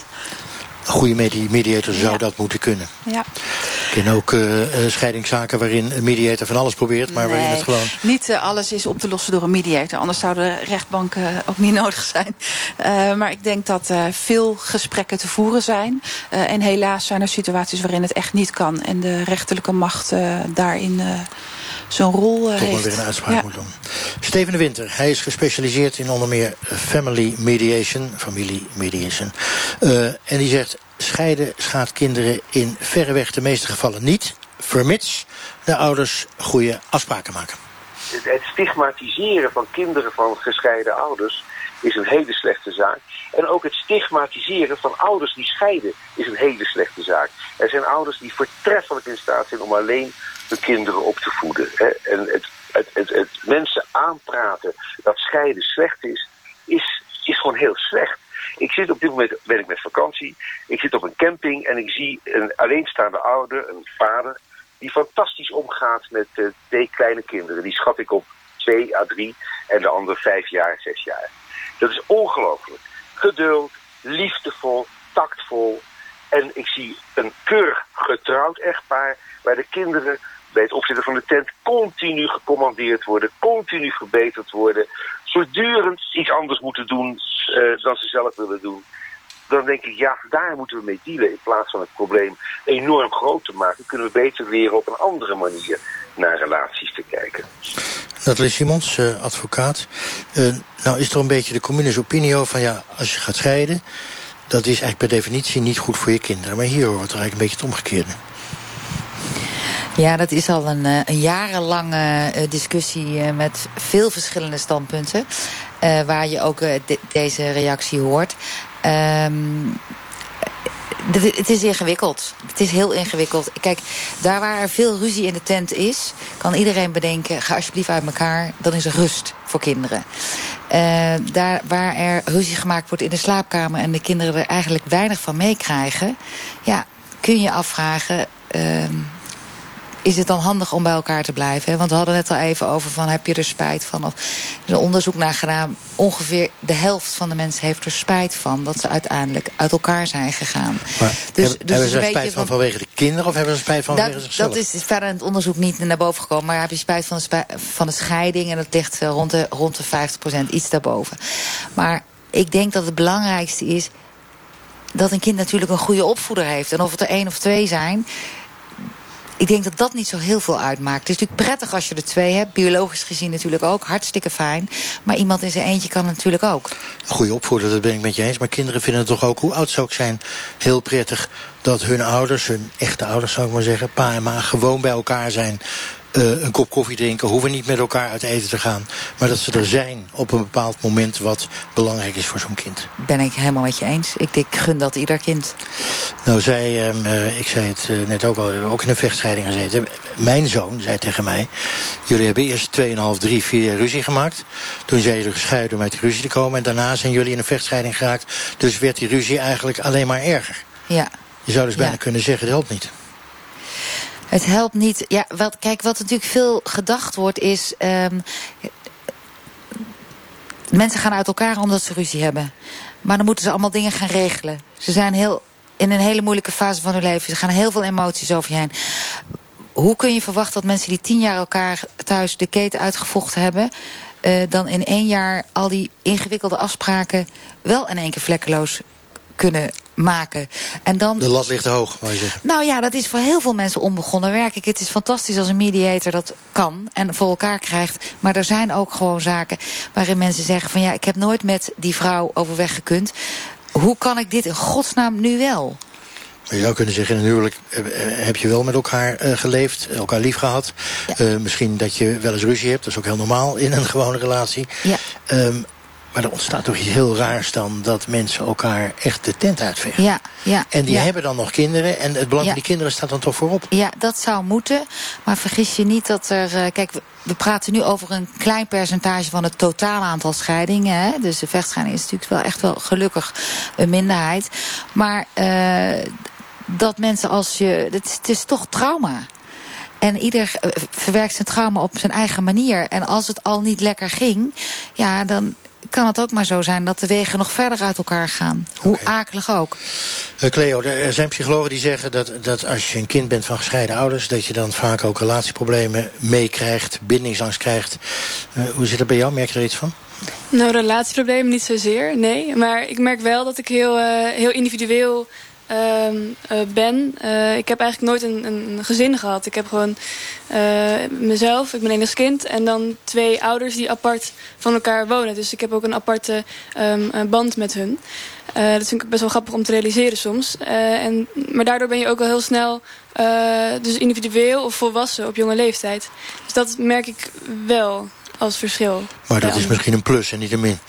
Een goede mediator zou ja. dat moeten kunnen. Ja. Ik ken ook uh, scheidingszaken waarin een mediator van alles probeert, maar nee, waarin het gewoon... Niet uh, alles is op te lossen door een mediator, anders zouden rechtbanken ook niet nodig zijn. Uh, maar ik denk dat veel gesprekken te voeren zijn. en helaas zijn er situaties waarin het echt niet kan en de rechterlijke macht daarin zo'n rol Toch heeft. weer een uitspraak ja. moet doen. Steven de Winter, hij is gespecialiseerd in onder meer family mediation, familie mediation. Uh, en die zegt, scheiden schaadt kinderen in verreweg de meeste gevallen niet, vermits de ouders goede afspraken maken. Het stigmatiseren van kinderen van gescheiden ouders is een hele slechte zaak. En ook het stigmatiseren van ouders die scheiden is een hele slechte zaak. Er zijn ouders die voortreffelijk in staat zijn om alleen hun kinderen op te voeden. Hè. En het, het, het, mensen aanpraten dat scheiden slecht is, is, is gewoon heel slecht. Ik zit op dit moment ben ik met vakantie. Ik zit op een camping en ik zie een alleenstaande ouder, een vader, die fantastisch omgaat met uh, twee kleine kinderen. Die schat ik op 2 à 3 en de andere 5 jaar, 6 jaar. Dat is ongelooflijk. Geduld, liefdevol, tactvol. En ik zie een keurig getrouwd echtpaar waar de kinderen het opzetten van de tent continu gecommandeerd worden, continu verbeterd worden, voortdurend iets anders moeten doen uh, dan ze zelf willen doen. Dan denk ik, ja, daar moeten we mee dealen. In plaats van het probleem enorm groot te maken, kunnen we beter leren op een andere manier naar relaties te kijken. Nathalie Simons, uh, advocaat. Uh, nou is er een beetje de communes opinie over van ja, als je gaat scheiden, dat is eigenlijk per definitie niet goed voor je kinderen. Maar hier hoort er eigenlijk een beetje het omgekeerde. Ja, dat is al een, een jarenlange discussie met veel verschillende standpunten. Waar je ook de, deze reactie hoort. Um, het is ingewikkeld. Het is heel ingewikkeld. Kijk, daar waar er veel ruzie in de tent is... kan iedereen bedenken, ga alsjeblieft uit elkaar. Dan is er rust voor kinderen. Daar waar er ruzie gemaakt wordt in de slaapkamer... en de kinderen er eigenlijk weinig van meekrijgen... ja, kun je afvragen... Uh, is het dan handig om bij elkaar te blijven? Want we hadden net al even over van heb je er spijt van? Of, er is een onderzoek naar gedaan. Ongeveer de helft van de mensen heeft er spijt van... dat ze uiteindelijk uit elkaar zijn gegaan. Maar dus, hebben, dus hebben ze er spijt van vanwege de kinderen... of hebben ze spijt van dat, vanwege zichzelf? Dat is verder in het onderzoek niet naar boven gekomen. Maar heb je spijt van de, spijt, van de scheiding... en dat ligt rond de, rond de 50% iets daarboven. Maar ik denk dat het belangrijkste is... dat een kind natuurlijk een goede opvoeder heeft. En of het er één of twee zijn ik denk dat dat niet zo heel veel uitmaakt. Het is natuurlijk prettig als je er twee hebt. Biologisch gezien natuurlijk ook. Hartstikke fijn. Maar iemand in zijn eentje kan natuurlijk ook. Goede opvoeder, dat ben ik met je eens. Maar kinderen vinden het toch ook, hoe oud zou ik zijn, heel prettig... dat hun ouders, hun echte ouders zou ik maar zeggen... pa en ma gewoon bij elkaar zijn... Uh, een kop koffie drinken, hoeven niet met elkaar uit eten te gaan. Maar dat ze er zijn op een bepaald moment wat belangrijk is voor zo'n kind. Ben ik helemaal met je eens. Ik, ik gun dat ieder kind. Nou, zij, uh, ik zei het uh, net ook al, ook in een vechtscheiding gezeten. Mijn zoon zei tegen mij, jullie hebben eerst 2,5, 3, 4 jaar ruzie gemaakt. Toen zijn jullie gescheiden om uit die ruzie te komen. En daarna zijn jullie in een vechtscheiding geraakt. Dus werd die ruzie eigenlijk alleen maar erger. Ja. Je zou dus bijna Ja. kunnen zeggen, dat helpt niet. Het helpt niet. Ja, wat, kijk, wat natuurlijk veel gedacht wordt is. Um, mensen gaan uit elkaar omdat ze ruzie hebben. Maar dan moeten ze allemaal dingen gaan regelen. Ze zijn heel in een hele moeilijke fase van hun leven. Er gaan heel veel emoties over heen. Hoe kun je verwachten dat mensen die tien jaar elkaar thuis de keten uitgevochten hebben... Uh, dan in één jaar al die ingewikkelde afspraken wel in één keer vlekkeloos kunnen maken. En dan, de lat ligt hoog, wou je zeggen. Nou ja, dat is voor heel veel mensen onbegonnen werk. Ik, het is fantastisch als een mediator dat kan en voor elkaar krijgt. Maar er zijn ook gewoon zaken waarin mensen zeggen van... ja, ik heb nooit met die vrouw overweg gekund. Hoe kan ik dit in godsnaam nu wel? Je zou kunnen zeggen, in een huwelijk heb je wel met elkaar uh, geleefd, elkaar lief gehad. Ja. Uh, misschien dat je wel eens ruzie hebt, dat is ook heel normaal in een gewone relatie. Ja. Um, maar er ontstaat toch iets heel raars dan dat mensen elkaar echt de tent uitvechten. Ja, ja. En die ja. hebben dan nog kinderen en het belang van die kinderen staat dan toch voorop. Ja, dat zou moeten. Maar vergis je niet dat er... Uh, kijk, we, we, praten nu over een klein percentage van het totale aantal scheidingen. Hè? Dus de vechtscheiding is natuurlijk wel echt wel gelukkig een minderheid. Maar uh, dat mensen als je... Het is, het is toch trauma. En ieder verwerkt zijn trauma op zijn eigen manier. En als het al niet lekker ging, ja, dan kan het ook maar zo zijn dat de wegen nog verder uit elkaar gaan. Hoe okay. akelig ook. Uh, Cleo, er zijn psychologen die zeggen dat, dat als je een kind bent van gescheiden ouders... dat je dan vaak ook relatieproblemen meekrijgt, bindingsangst krijgt. Uh, hoe zit het bij jou? Merk je er iets van? Nou, relatieproblemen niet zozeer, nee. Maar ik merk wel dat ik heel, uh, heel individueel ben. Uh, ik heb eigenlijk nooit een, een, gezin gehad. Ik heb gewoon mezelf, ik ben enig kind... en dan twee ouders die apart van elkaar wonen. Dus ik heb ook een aparte um, band met hun. dat vind ik best wel grappig om te realiseren soms. en, maar daardoor ben je ook wel heel snel dus individueel of volwassen op jonge leeftijd. Dus dat merk ik wel als verschil. Maar dat is misschien een plus en niet een min.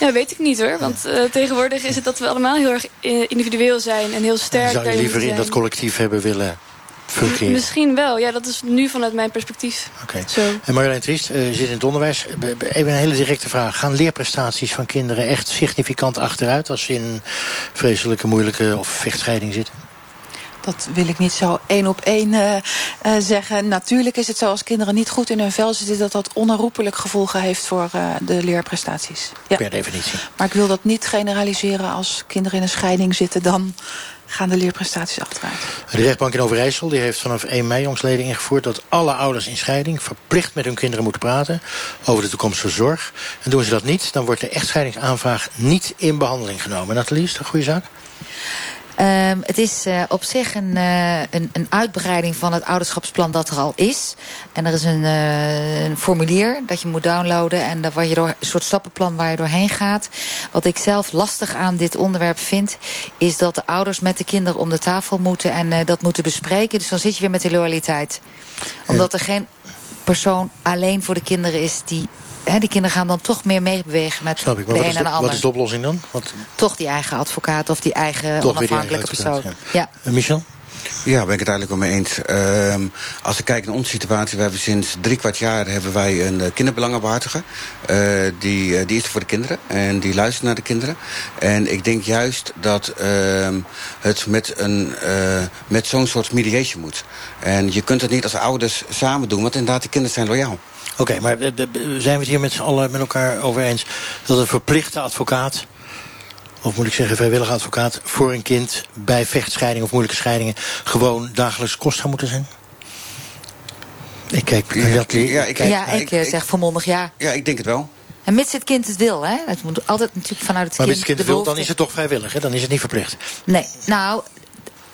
Ja, weet ik niet hoor. Want uh, tegenwoordig is het dat we allemaal heel erg individueel zijn en heel sterk. Zou je liever in dat collectief hebben willen fungeren? Misschien wel, ja, dat is nu vanuit mijn perspectief. Oké. Okay. En Marjolein Triest, uh, je zit in het onderwijs. Even een hele directe vraag. Gaan leerprestaties van kinderen echt significant achteruit als ze in vreselijke, moeilijke of vechtscheiding zitten? Dat wil ik niet zo één op één uh, uh, zeggen. Natuurlijk is het zo als kinderen niet goed in hun vel zitten... dat dat onherroepelijk gevolgen heeft voor uh, de leerprestaties. Ja. Per definitie. Maar ik wil dat niet generaliseren als kinderen in een scheiding zitten... dan gaan de leerprestaties achteruit. De rechtbank in Overijssel die heeft vanaf 1 mei jongsleden ingevoerd... dat alle ouders in scheiding verplicht met hun kinderen moeten praten... over de toekomstige zorg. En doen ze dat niet, dan wordt de echtscheidingsaanvraag niet in behandeling genomen. Nathalie, is dat een goede zaak? Um, het is uh, op zich een, uh, een, een, uitbreiding van het ouderschapsplan dat er al is. En er is een, uh, een formulier dat je moet downloaden. En daar waar je door, een soort stappenplan waar je doorheen gaat. Wat ik zelf lastig aan dit onderwerp vind... is dat de ouders met de kinderen om de tafel moeten... en dat moeten bespreken. Dus dan zit je weer met de loyaliteit. Omdat er geen persoon alleen voor de kinderen is... die He, die kinderen gaan dan toch meer meebewegen met Snap ik, de een en de, ander. Wat is de oplossing dan? Wat... Toch die eigen advocaat of die eigen toch onafhankelijke persoon. Ja. ja. Uh, Michel? Ja, ben ik het eigenlijk wel mee eens. Uh, als ik kijk naar onze situatie, we hebben sinds drie kwart jaar hebben wij een uh, kinderbelangenbehartiger. Uh, die, die is er voor de kinderen en die luistert naar de kinderen. En ik denk juist dat ehm, het met, een, met zo'n soort mediation moet. En je kunt het niet als ouders samen doen, want inderdaad, die kinderen zijn loyaal. Oké, okay, maar zijn we het hier met z'n allen met elkaar over eens... dat een verplichte advocaat, of moet ik zeggen vrijwillige advocaat... voor een kind bij vechtscheidingen of moeilijke scheidingen... gewoon dagelijks kost zou moeten zijn? Ik kijk... Ja, dat, ja, ik, ja, ik, ik zeg volmondig ja. Ja, ik denk het wel. En mits het kind het wil, hè? Het moet altijd natuurlijk vanuit het maar kind. Maar mits het kind het wil, dan is het toch vrijwillig, hè? Dan is het niet verplicht. Nee, nou,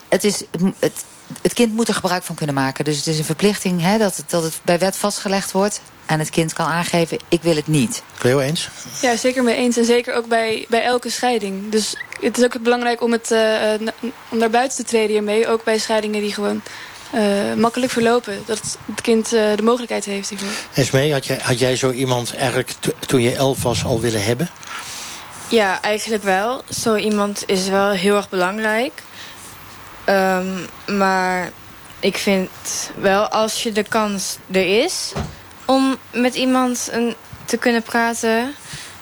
het is... Het, het kind moet er gebruik van kunnen maken. Dus het is een verplichting hè, dat, het, dat het bij wet vastgelegd wordt. En het kind kan aangeven, ik wil het niet. Cleo eens? Ja, zeker mee eens. En zeker ook bij, bij elke scheiding. Dus het is ook belangrijk om, het, uh, om naar buiten te treden hiermee. Ook bij scheidingen die gewoon uh, makkelijk verlopen. Dat het kind uh, de mogelijkheid heeft hiervoor. Esmee, had jij, had jij zo iemand eigenlijk toen je elf was al willen hebben? Ja, eigenlijk wel. Zo iemand is wel heel erg belangrijk. Um, maar ik vind wel als je de kans er is om met iemand een, te kunnen praten,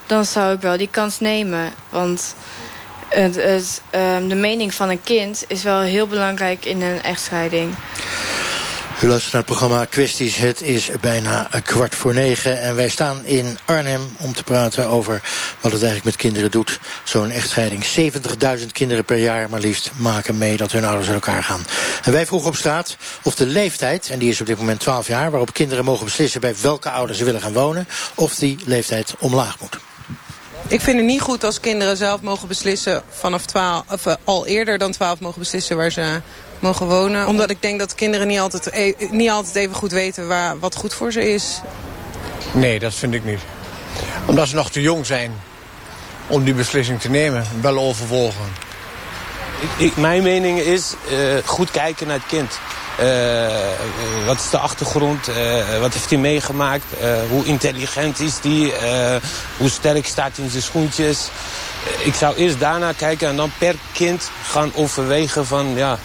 dan zou ik wel die kans nemen. Want het, um, de mening van een kind is wel heel belangrijk in een echtscheiding. U luistert naar het programma Kwesties. Het is bijna kwart voor negen. En wij staan in Arnhem om te praten over wat het eigenlijk met kinderen doet. Zo'n echtscheiding. 70.000 kinderen per jaar maar liefst maken mee dat hun ouders uit elkaar gaan. En wij vroegen op straat of de leeftijd, en die is op dit moment 12 jaar... waarop kinderen mogen beslissen bij welke ouders ze willen gaan wonen... of die leeftijd omlaag moet. Ik vind het niet goed als kinderen zelf mogen beslissen vanaf 12, of uh, al eerder dan 12 mogen beslissen waar ze mogen wonen. Omdat ik denk dat kinderen niet altijd, e niet altijd even goed weten waar, wat goed voor ze is. Nee, dat vind ik niet. Omdat ze nog te jong zijn om die beslissing te nemen, wel overwogen. Ik, ik, mijn mening is uh, goed kijken naar het kind. Uh, wat is de achtergrond? Uh, wat heeft hij meegemaakt? hoe intelligent is die? hoe sterk staat hij in zijn schoentjes? ik zou eerst daarna kijken en dan per kind gaan overwegen van... ja,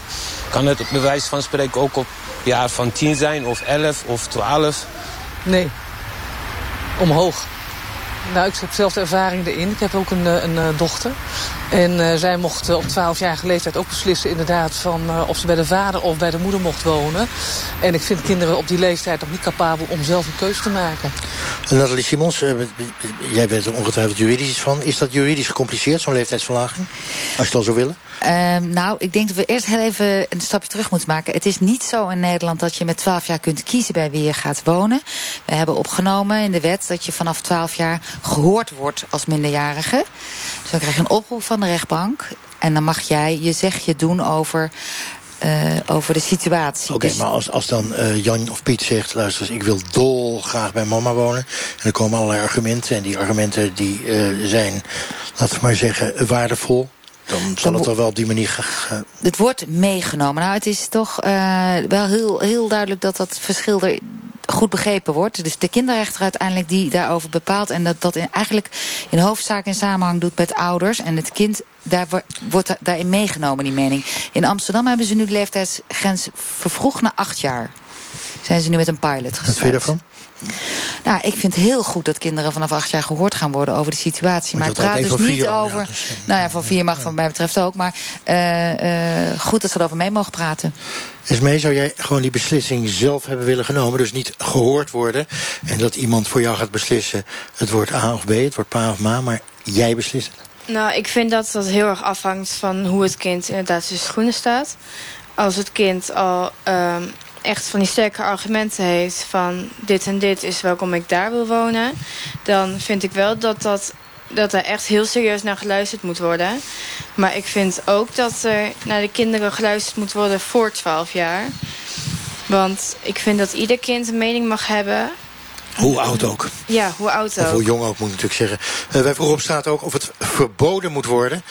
kan het bij wijze van spreken ook op jaar van 10 zijn of 11 of 12? Nee. Omhoog. Nou, ik heb zelf de ervaring erin. Ik heb ook een, een, een dochter. En uh, zij mocht op 12-jarige leeftijd ook beslissen inderdaad van uh, of ze bij de vader of bij de moeder mocht wonen. En ik vind kinderen op die leeftijd nog niet capabel om zelf een keuze te maken. Nathalie Simons, uh, jij bent er ongetwijfeld juridisch van. Is dat juridisch gecompliceerd, zo'n leeftijdsverlaging? Als je het al zou willen? Um, nou, ik denk dat we eerst heel even een stapje terug moeten maken. Het is niet zo in Nederland dat je met 12 jaar kunt kiezen bij wie je gaat wonen. We hebben opgenomen in de wet dat je vanaf 12 jaar gehoord wordt als minderjarige. Dus dan krijg je een oproep van de rechtbank. En dan mag jij je zegje doen over uh, over de situatie. Oké, okay, dus... maar als, als dan uh, Jan of Piet zegt... luister eens, ik wil dolgraag bij mama wonen... en er komen allerlei argumenten... en die argumenten die uh, zijn, laten we maar zeggen, waardevol... Dan zal het er wel op die manier gaan. Het wordt meegenomen. Nou, het is toch uh, wel heel, heel duidelijk dat dat verschil er goed begrepen wordt. Dus de kinderrechter uiteindelijk die daarover bepaalt... en dat dat in, eigenlijk in hoofdzaak in samenhang doet met ouders... en het kind daar wordt daarin meegenomen, die mening. In Amsterdam hebben ze nu de leeftijdsgrens vervroegd naar acht jaar. Zijn ze nu met een pilot gestart. Wat vind je daarvan? Nou, ik vind het heel goed dat kinderen vanaf acht jaar gehoord gaan worden over de situatie. Maar, maar het praat dus niet over. Ja, dus, nou ja, van vier mag van mij betreft ook. Maar uh, uh, goed dat ze erover mee mogen praten. Esmee, zou jij gewoon die beslissing zelf hebben willen genomen? Dus niet gehoord worden. En dat iemand voor jou gaat beslissen. Het wordt A of B, het wordt pa of ma. Maar jij beslist het. Nou, ik vind dat dat heel erg afhangt van hoe het kind inderdaad in schoenen staat. Als het kind al um, echt van die sterke argumenten heeft... van dit en dit is welkom ik daar wil wonen... dan vind ik wel dat, dat, dat er echt heel serieus naar geluisterd moet worden. Maar ik vind ook dat er naar de kinderen geluisterd moet worden voor 12 jaar. Want ik vind dat ieder kind een mening mag hebben... Hoe oud ook. Ja, hoe oud ook. Of hoe jong ook, moet ik natuurlijk zeggen. Uh, wij vroegen op straat ook of het verboden moet worden...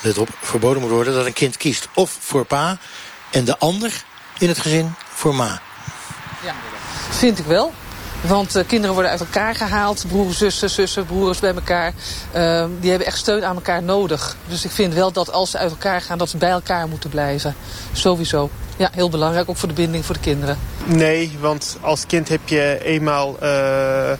let op, verboden moet worden dat een kind kiest. Of voor pa en de ander in het gezin voor ma. Ja, vind ik wel. Want uh, kinderen worden uit elkaar gehaald. Broers, zussen, zussen, broers bij elkaar. Uh, die hebben echt steun aan elkaar nodig. Dus ik vind wel dat als ze uit elkaar gaan, dat ze bij elkaar moeten blijven. Sowieso. Ja, heel belangrijk. Ook voor de binding voor de kinderen. Nee, want als kind heb je eenmaal uh,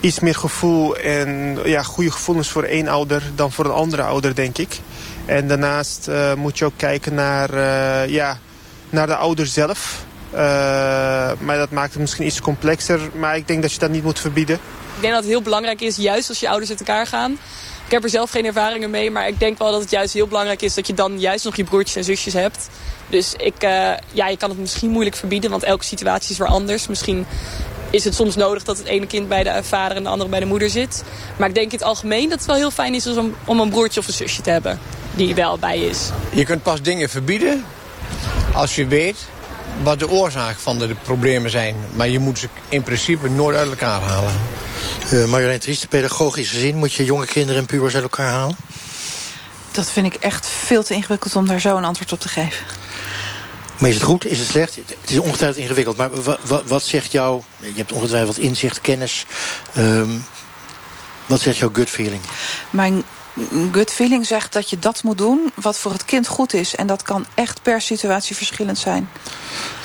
iets meer gevoel en ja, goede gevoelens voor één ouder dan voor een andere ouder, denk ik. En daarnaast uh, moet je ook kijken naar, uh, ja, naar de ouder zelf. Uh, maar dat maakt het misschien iets complexer. Maar ik denk dat je dat niet moet verbieden. Ik denk dat het heel belangrijk is, juist als je ouders uit elkaar gaan. Ik heb er zelf geen ervaringen mee, maar ik denk wel dat het juist heel belangrijk is... dat je dan juist nog je broertjes en zusjes hebt. Dus ik, uh, ja, je kan het misschien moeilijk verbieden, want elke situatie is weer anders. Misschien is het soms nodig dat het ene kind bij de vader en de andere bij de moeder zit. Maar ik denk in het algemeen dat het wel heel fijn is om, om een broertje of een zusje te hebben die wel bij is. Je kunt pas dingen verbieden als je weet wat de oorzaak van de problemen zijn. Maar je moet ze in principe nooit uit elkaar halen. Uh, Marjolein Trieste, pedagogisch gezien moet je jonge kinderen en pubers uit elkaar halen? Dat vind ik echt veel te ingewikkeld om daar zo een antwoord op te geven. Maar is het goed? Is het slecht? Het is ongetwijfeld ingewikkeld. Maar wat, wat zegt jou... Je hebt ongetwijfeld inzicht, kennis. Um, wat zegt jouw gut feeling? Mijn gut feeling zegt dat je dat moet doen wat voor het kind goed is. En dat kan echt per situatie verschillend zijn.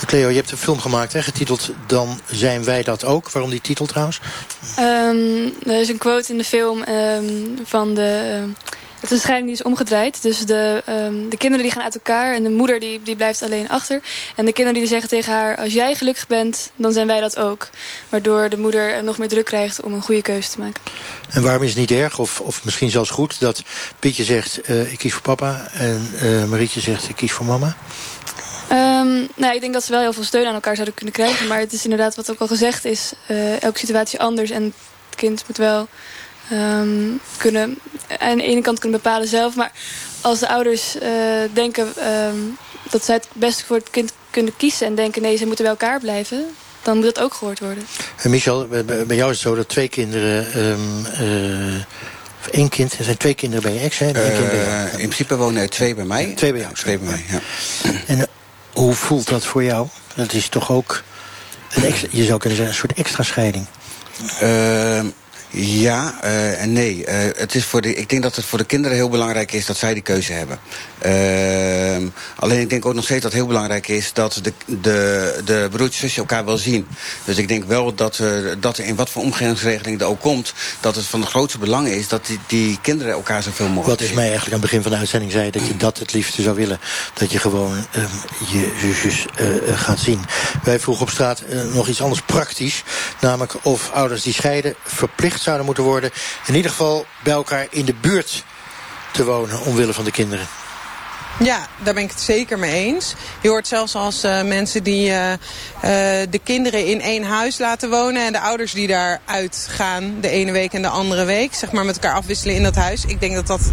Cleo, je hebt een film gemaakt, hè, getiteld Dan zijn wij dat ook. Waarom die titel trouwens? Um, er is een quote in de film um, van de... Het is een scheiding die is omgedraaid. Dus de, um, de kinderen die gaan uit elkaar en de moeder die, die blijft alleen achter. En de kinderen die zeggen tegen haar, als jij gelukkig bent, dan zijn wij dat ook. Waardoor de moeder nog meer druk krijgt om een goede keuze te maken. En waarom is het niet erg, of, of misschien zelfs goed, dat Pietje zegt, uh, ik kies voor papa. En uh, Marietje zegt, ik kies voor mama? Um, nou, ik denk dat ze wel heel veel steun aan elkaar zouden kunnen krijgen. Maar het is inderdaad wat ook al gezegd is. Uh, elke situatie anders. En het kind moet wel um, kunnen, aan de ene kant kunnen bepalen zelf. Maar als de ouders uh, denken um, dat zij het beste voor het kind kunnen kiezen... en denken nee, ze moeten bij elkaar blijven... dan moet dat ook gehoord worden. En Michel, bij jou is het zo dat twee kinderen... Um, uh, of één kind, er zijn twee kinderen bij je ex, hè? Uh, in principe wonen er twee bij mij. Twee bij jou? Twee bij mij, ja. En hoe voelt dat voor jou? Dat is toch ook, een extra, je zou kunnen zeggen, een soort extra scheiding. Uh, ja uh, en nee. Uh, het is voor de, ik denk dat het voor de kinderen heel belangrijk is dat zij die keuze hebben. Uh, alleen ik denk ook nog steeds dat het heel belangrijk is dat de, de, de broertjes elkaar wel zien. Dus ik denk wel dat, uh, dat in wat voor omgangsregeling er ook komt, dat het van het grootste belang is dat die, die kinderen elkaar zoveel mogelijk Wat is mij eigenlijk aan het begin van de uitzending zei, dat je dat het liefste zou willen. Dat je gewoon um, je zusjes gaat zien. Wij vroegen op straat nog iets anders praktisch. Namelijk of ouders die scheiden verplicht zouden moeten worden. In ieder geval bij elkaar in de buurt te wonen omwille van de kinderen. Ja, daar ben ik het zeker mee eens. Je hoort zelfs als uh, mensen die uh, uh, de kinderen in één huis laten wonen... en de ouders die daaruit gaan de ene week en de andere week... zeg maar met elkaar afwisselen in dat huis. Ik denk dat dat,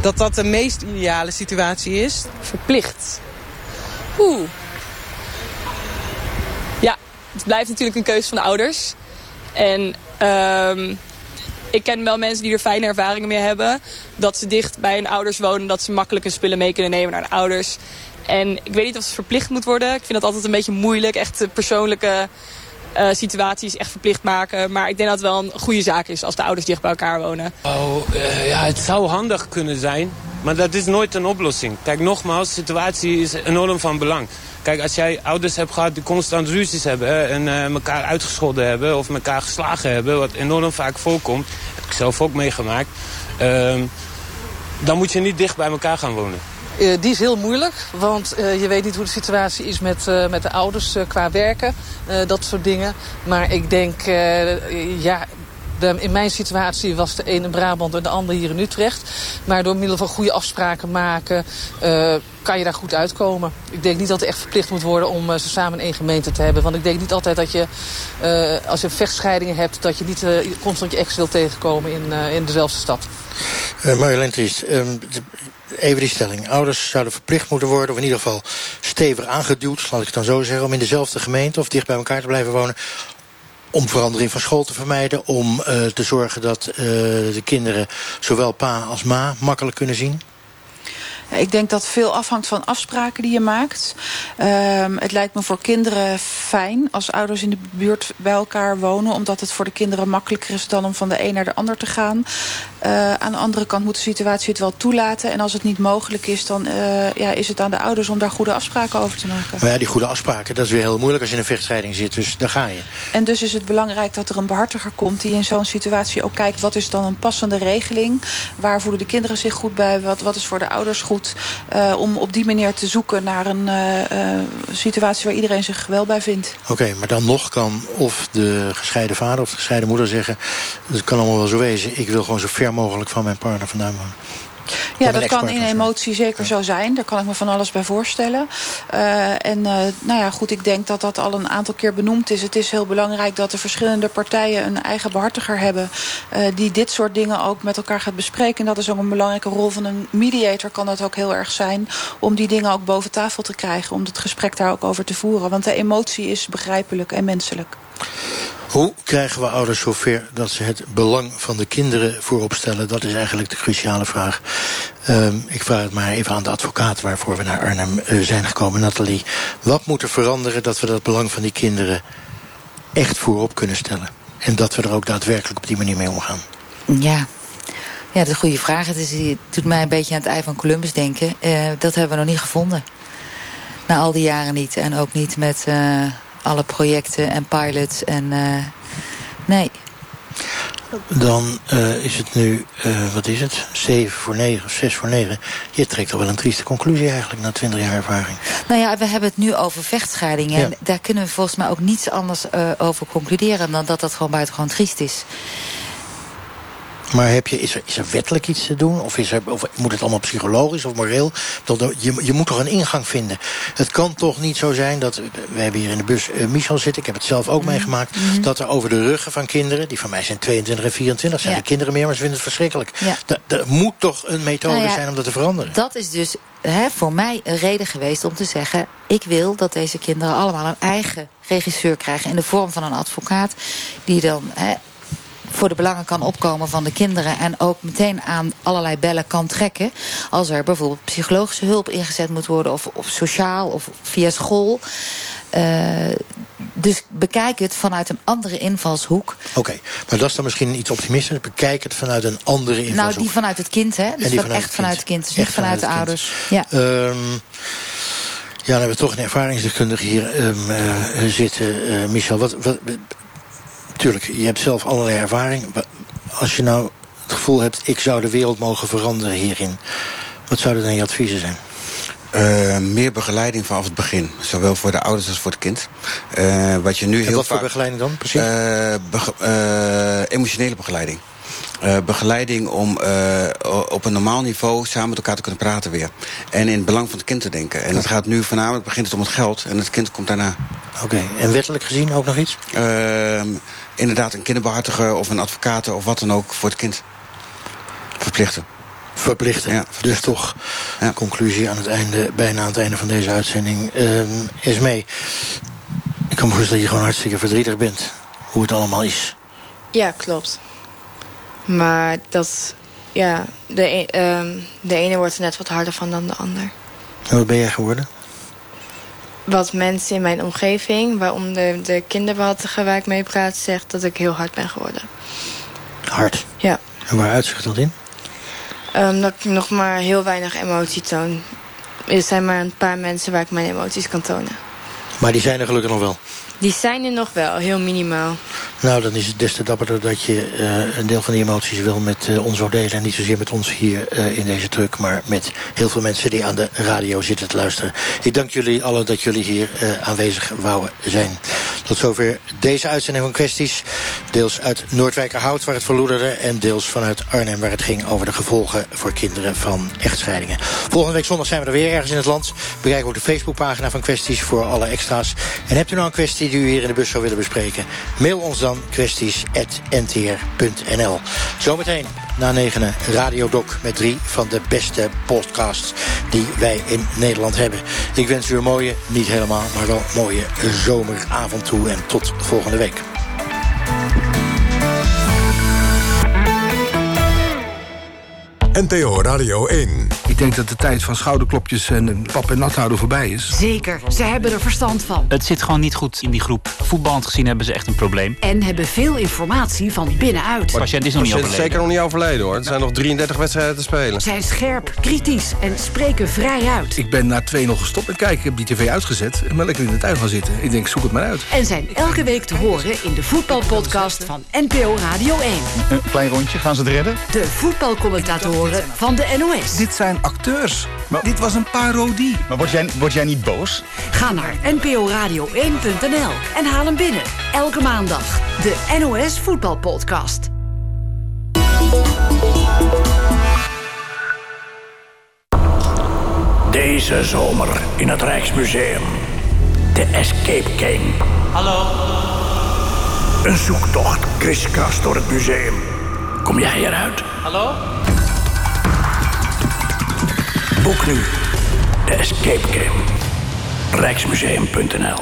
dat, dat de meest ideale situatie is. Verplicht. Oeh. Ja, het blijft natuurlijk een keuze van de ouders. En um, ik ken wel mensen die er fijne ervaringen mee hebben. Dat ze dicht bij hun ouders wonen. Dat ze makkelijk hun spullen mee kunnen nemen naar de ouders. En ik weet niet of het verplicht moet worden. Ik vind dat altijd een beetje moeilijk. Echt persoonlijke uh, situaties echt verplicht maken. Maar ik denk dat het wel een goede zaak is als de ouders dicht bij elkaar wonen. Uh, ja, het zou handig kunnen zijn. Maar dat is nooit een oplossing. Kijk, nogmaals, situatie is enorm van belang. Kijk, als jij ouders hebt gehad die constant ruzies hebben... En uh, elkaar uitgescholden hebben of elkaar geslagen hebben... wat enorm vaak voorkomt, heb ik zelf ook meegemaakt... Uh, dan moet je niet dicht bij elkaar gaan wonen. Uh, die is heel moeilijk, want uh, je weet niet hoe de situatie is met, uh, met de ouders qua werken. dat soort dingen. Maar ik denk, ja, in mijn situatie was de een in Brabant en de ander hier in Utrecht. Maar door middel van goede afspraken maken kan je daar goed uitkomen. Ik denk niet dat het echt verplicht moet worden om ze samen in één gemeente te hebben. Want ik denk niet altijd dat je, als je vechtscheidingen hebt... dat je niet constant je ex wil tegenkomen in, in dezelfde stad. Uh, Marjolein Triest, um, even die stelling. Ouders zouden verplicht moeten worden, of in ieder geval stevig aangeduwd... laat ik het dan zo zeggen, om in dezelfde gemeente of dicht bij elkaar te blijven wonen om verandering van school te vermijden... om uh, te zorgen dat uh, de kinderen zowel pa als ma makkelijk kunnen zien? Ik denk dat veel afhangt van afspraken die je maakt. Um, het lijkt me voor kinderen fijn als ouders in de buurt bij elkaar wonen. Omdat het voor de kinderen makkelijker is dan om van de een naar de ander te gaan. Uh, aan de andere kant moet de situatie het wel toelaten. En als het niet mogelijk is, dan uh, ja, is het aan de ouders om daar goede afspraken over te maken. Maar ja, die goede afspraken, dat is weer heel moeilijk als je in een vechtscheiding zit. Dus daar ga je. En dus is het belangrijk dat er een behartiger komt die in zo'n situatie ook kijkt... wat is dan een passende regeling? Waar voelen de kinderen zich goed bij? Wat, wat is voor de ouders goed? Uh, om op die manier te zoeken naar een situatie waar iedereen zich wel bij vindt. Oké, okay, maar dan nog kan of de gescheiden vader of de gescheiden moeder zeggen... het kan allemaal wel zo wezen, ik wil gewoon zo ver mogelijk van mijn partner vandaan wonen. Ja, dat kan in emotie zeker ja. zo zijn. Daar kan ik me van alles bij voorstellen. Uh, en uh, nou ja, goed, ik denk dat dat al een aantal keer benoemd is. Het is heel belangrijk dat de verschillende partijen een eigen behartiger hebben... Uh, die dit soort dingen ook met elkaar gaat bespreken. En dat is ook een belangrijke rol van een mediator, kan dat ook heel erg zijn... om die dingen ook boven tafel te krijgen, om het gesprek daar ook over te voeren. Want de emotie is begrijpelijk en menselijk. Hoe krijgen we ouders zover dat ze het belang van de kinderen voorop stellen? Dat is eigenlijk de cruciale vraag. Um, ik vraag het maar even aan de advocaat waarvoor we naar Arnhem uh, zijn gekomen. Nathalie, wat moet er veranderen dat we dat belang van die kinderen echt voorop kunnen stellen? En dat we er ook daadwerkelijk op die manier mee omgaan? Ja, ja, dat is een goede vraag. Het, is, doet mij een beetje aan het ei van Columbus denken. Uh, dat hebben we nog niet gevonden. Na al die jaren niet. En ook niet met... Uh, alle projecten en pilots. En uh, nee. dan uh, is het nu, uh, wat is het, 7 voor 9 of 6 voor 9. Je trekt al wel een trieste conclusie eigenlijk na 20 jaar ervaring. Nou ja, we hebben het nu over vechtscheidingen. Ja. En daar kunnen we volgens mij ook niets anders uh, over concluderen... dan dat dat gewoon buitengewoon triest is. Maar heb je, is, er, is er wettelijk iets te doen? Of, is er, of moet het allemaal psychologisch of moreel? Je, je moet toch een ingang vinden? Het kan toch niet zo zijn dat... We hebben hier in de bus uh, Michel zitten, ik heb het zelf ook mm. meegemaakt... Mm -hmm. dat er over de ruggen van kinderen... die van mij zijn 22 en 24, zijn ja. de kinderen meer... maar ze vinden het verschrikkelijk. Ja. Er moet toch een methode nou ja, zijn om dat te veranderen? Dat is dus hè, voor mij een reden geweest om te zeggen... ik wil dat deze kinderen allemaal een eigen regisseur krijgen... in de vorm van een advocaat die dan... Hè, voor de belangen kan opkomen van de kinderen... en ook meteen aan allerlei bellen kan trekken... als er bijvoorbeeld psychologische hulp ingezet moet worden... of, of sociaal of via school... Uh, dus bekijk het vanuit een andere invalshoek. Oké, okay, maar dat is dan misschien iets optimistisch. Bekijk het vanuit een andere invalshoek. Nou, die vanuit het kind, hè? Dus van echt vanuit het kind, dus niet vanuit, vanuit de ouders. Ja. Um, ja, dan hebben we toch een ervaringsdeskundige hier um, uh, zitten. Uh, Michel, wat, wat, Tuurlijk, je hebt zelf allerlei ervaring. Als je nou het gevoel hebt, ik zou de wereld mogen veranderen hierin. Wat zouden dan je adviezen zijn? Uh, meer begeleiding vanaf het begin. Zowel voor de ouders als voor het kind. Uh, wat je nu en heel wat vaak, voor begeleiding dan, precies? Uh, be emotionele begeleiding. Begeleiding om op een normaal niveau samen met elkaar te kunnen praten weer. En in het belang van het kind te denken. En het gaat nu voornamelijk begint het om het geld en het kind komt daarna. Oké, okay. en wettelijk gezien ook nog iets? Inderdaad, een kinderbehartiger of een advocaat of wat dan ook voor het kind. Verplichten. Verplichten. Ja, verplichten. Dus toch, ja. conclusie aan het einde, bijna aan het einde van deze uitzending, is mee. Ik kan me voorstellen dat je gewoon hartstikke verdrietig bent. Hoe het allemaal is. Ja, klopt. Maar dat, ja, de, uh, de ene wordt er net wat harder van dan de ander. En wat ben jij geworden? Wat mensen in mijn omgeving, waaronder de kinderbehartiger waar ik mee praat, zegt dat ik heel hard ben geworden. Hard? Ja. En waar uitzicht dat in? Um, dat ik nog maar heel weinig emotie toon. Er zijn maar een paar mensen waar ik mijn emoties kan tonen. Maar die zijn er gelukkig nog wel? Die zijn er nog wel, heel minimaal. Nou, dan is het des te dapperder dat je uh, een deel van die emoties wil met uh, ons delen. En niet zozeer met ons hier uh, in deze truck, maar met heel veel mensen die aan de radio zitten te luisteren. Ik dank jullie allen dat jullie hier aanwezig wouden zijn. Tot zover deze uitzending van kwesties. Deels uit Noordwijkerhout, waar het verloederde. En deels vanuit Arnhem, waar het ging over de gevolgen voor kinderen van echtscheidingen. Volgende week zondag zijn we er weer ergens in het land. Bekijk ook de Facebookpagina van kwesties voor alle extra's. En hebt u nou een kwestie die u hier in de bus zou willen bespreken? Mail ons dan kwesties.ntr.nl. Zometeen na negenen Radio Doc met drie van de beste podcasts die wij in Nederland hebben. Ik wens u een mooie, niet helemaal, maar wel mooie zomeravond toe en tot volgende week. NPO Radio 1. Ik denk dat de tijd van schouderklopjes en pap en nat houden voorbij is. Zeker, ze hebben er verstand van. Het zit gewoon niet goed in die groep. Voetballend gezien hebben ze echt een probleem. En hebben veel informatie van binnenuit. De patiënt is nog niet overleden. zeker nog niet overleden hoor. Er zijn nog 33 wedstrijden te spelen. Zijn scherp, kritisch en spreken vrij uit. Ik ben na twee nog gestopt met kijken. Ik heb die tv uitgezet en ben lekker in de tuin gaan zitten. Ik denk, zoek het maar uit. En zijn elke week te horen in de voetbalpodcast van NPO Radio 1. Een klein rondje, gaan ze het redden? De voetbalcommentatoren van de NOS. Dit zijn acteurs. Maar, Dit was een parodie. Maar word jij, word jij niet boos? Ga naar nporadio1.nl en haal hem binnen. Elke maandag. De NOS Voetbalpodcast. Deze zomer in het Rijksmuseum. De Escape Game. Hallo. Een zoektocht kriskras door het museum. Kom jij eruit? Hallo? Boek nu de Escape Game. Rijksmuseum.nl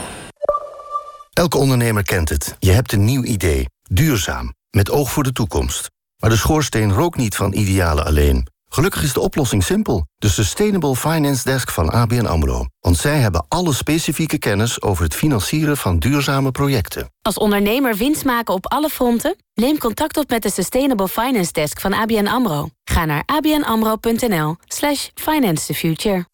Elke ondernemer kent het. Je hebt een nieuw idee. Duurzaam. Met oog voor de toekomst. Maar de schoorsteen rookt niet van idealen alleen. Gelukkig is de oplossing simpel. De Sustainable Finance Desk van ABN AMRO. Want zij hebben alle specifieke kennis over het financieren van duurzame projecten. Als ondernemer winst maken op alle fronten? Neem contact op met de Sustainable Finance Desk van ABN AMRO. Ga naar abnamro.nl slash finance the future.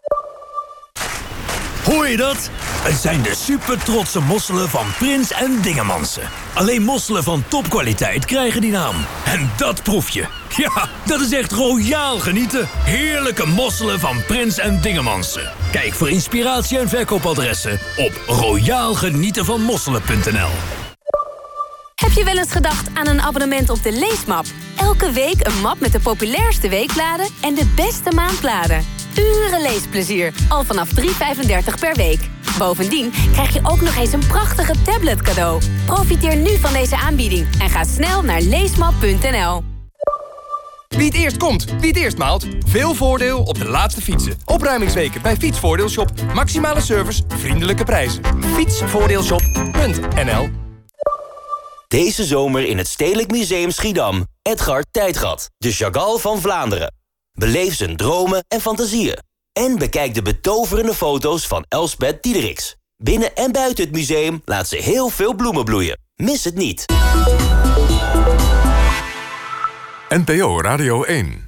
Hoor je dat? Het zijn de super trotse mosselen van Prins en Dingemansen. Alleen mosselen van topkwaliteit krijgen die naam. En dat proef je. Ja, dat is echt royaal genieten. Heerlijke mosselen van Prins en Dingemansen. Kijk voor inspiratie en verkoopadressen op royaalgenietenvanmosselen.nl Heb je wel eens gedacht aan een abonnement op de Leesmap? Elke week een map met de populairste weekbladen en de beste maandbladen. Uren leesplezier, al vanaf 3,35 per week. Bovendien krijg je ook nog eens een prachtige tablet cadeau. Profiteer nu van deze aanbieding en ga snel naar leesmap.nl. Wie het eerst komt, wie het eerst maalt. Veel voordeel op de laatste fietsen. Opruimingsweken bij Fietsvoordeelshop. Maximale service, vriendelijke prijzen. Fietsvoordeelshop.nl Deze zomer in het Stedelijk Museum Schiedam. Edgar Tijdgat, de Chagall van Vlaanderen. Beleef zijn dromen en fantasieën. En bekijk de betoverende foto's van Elsbeth Diederiks. Binnen en buiten het museum laat ze heel veel bloemen bloeien. Mis het niet. NPO Radio 1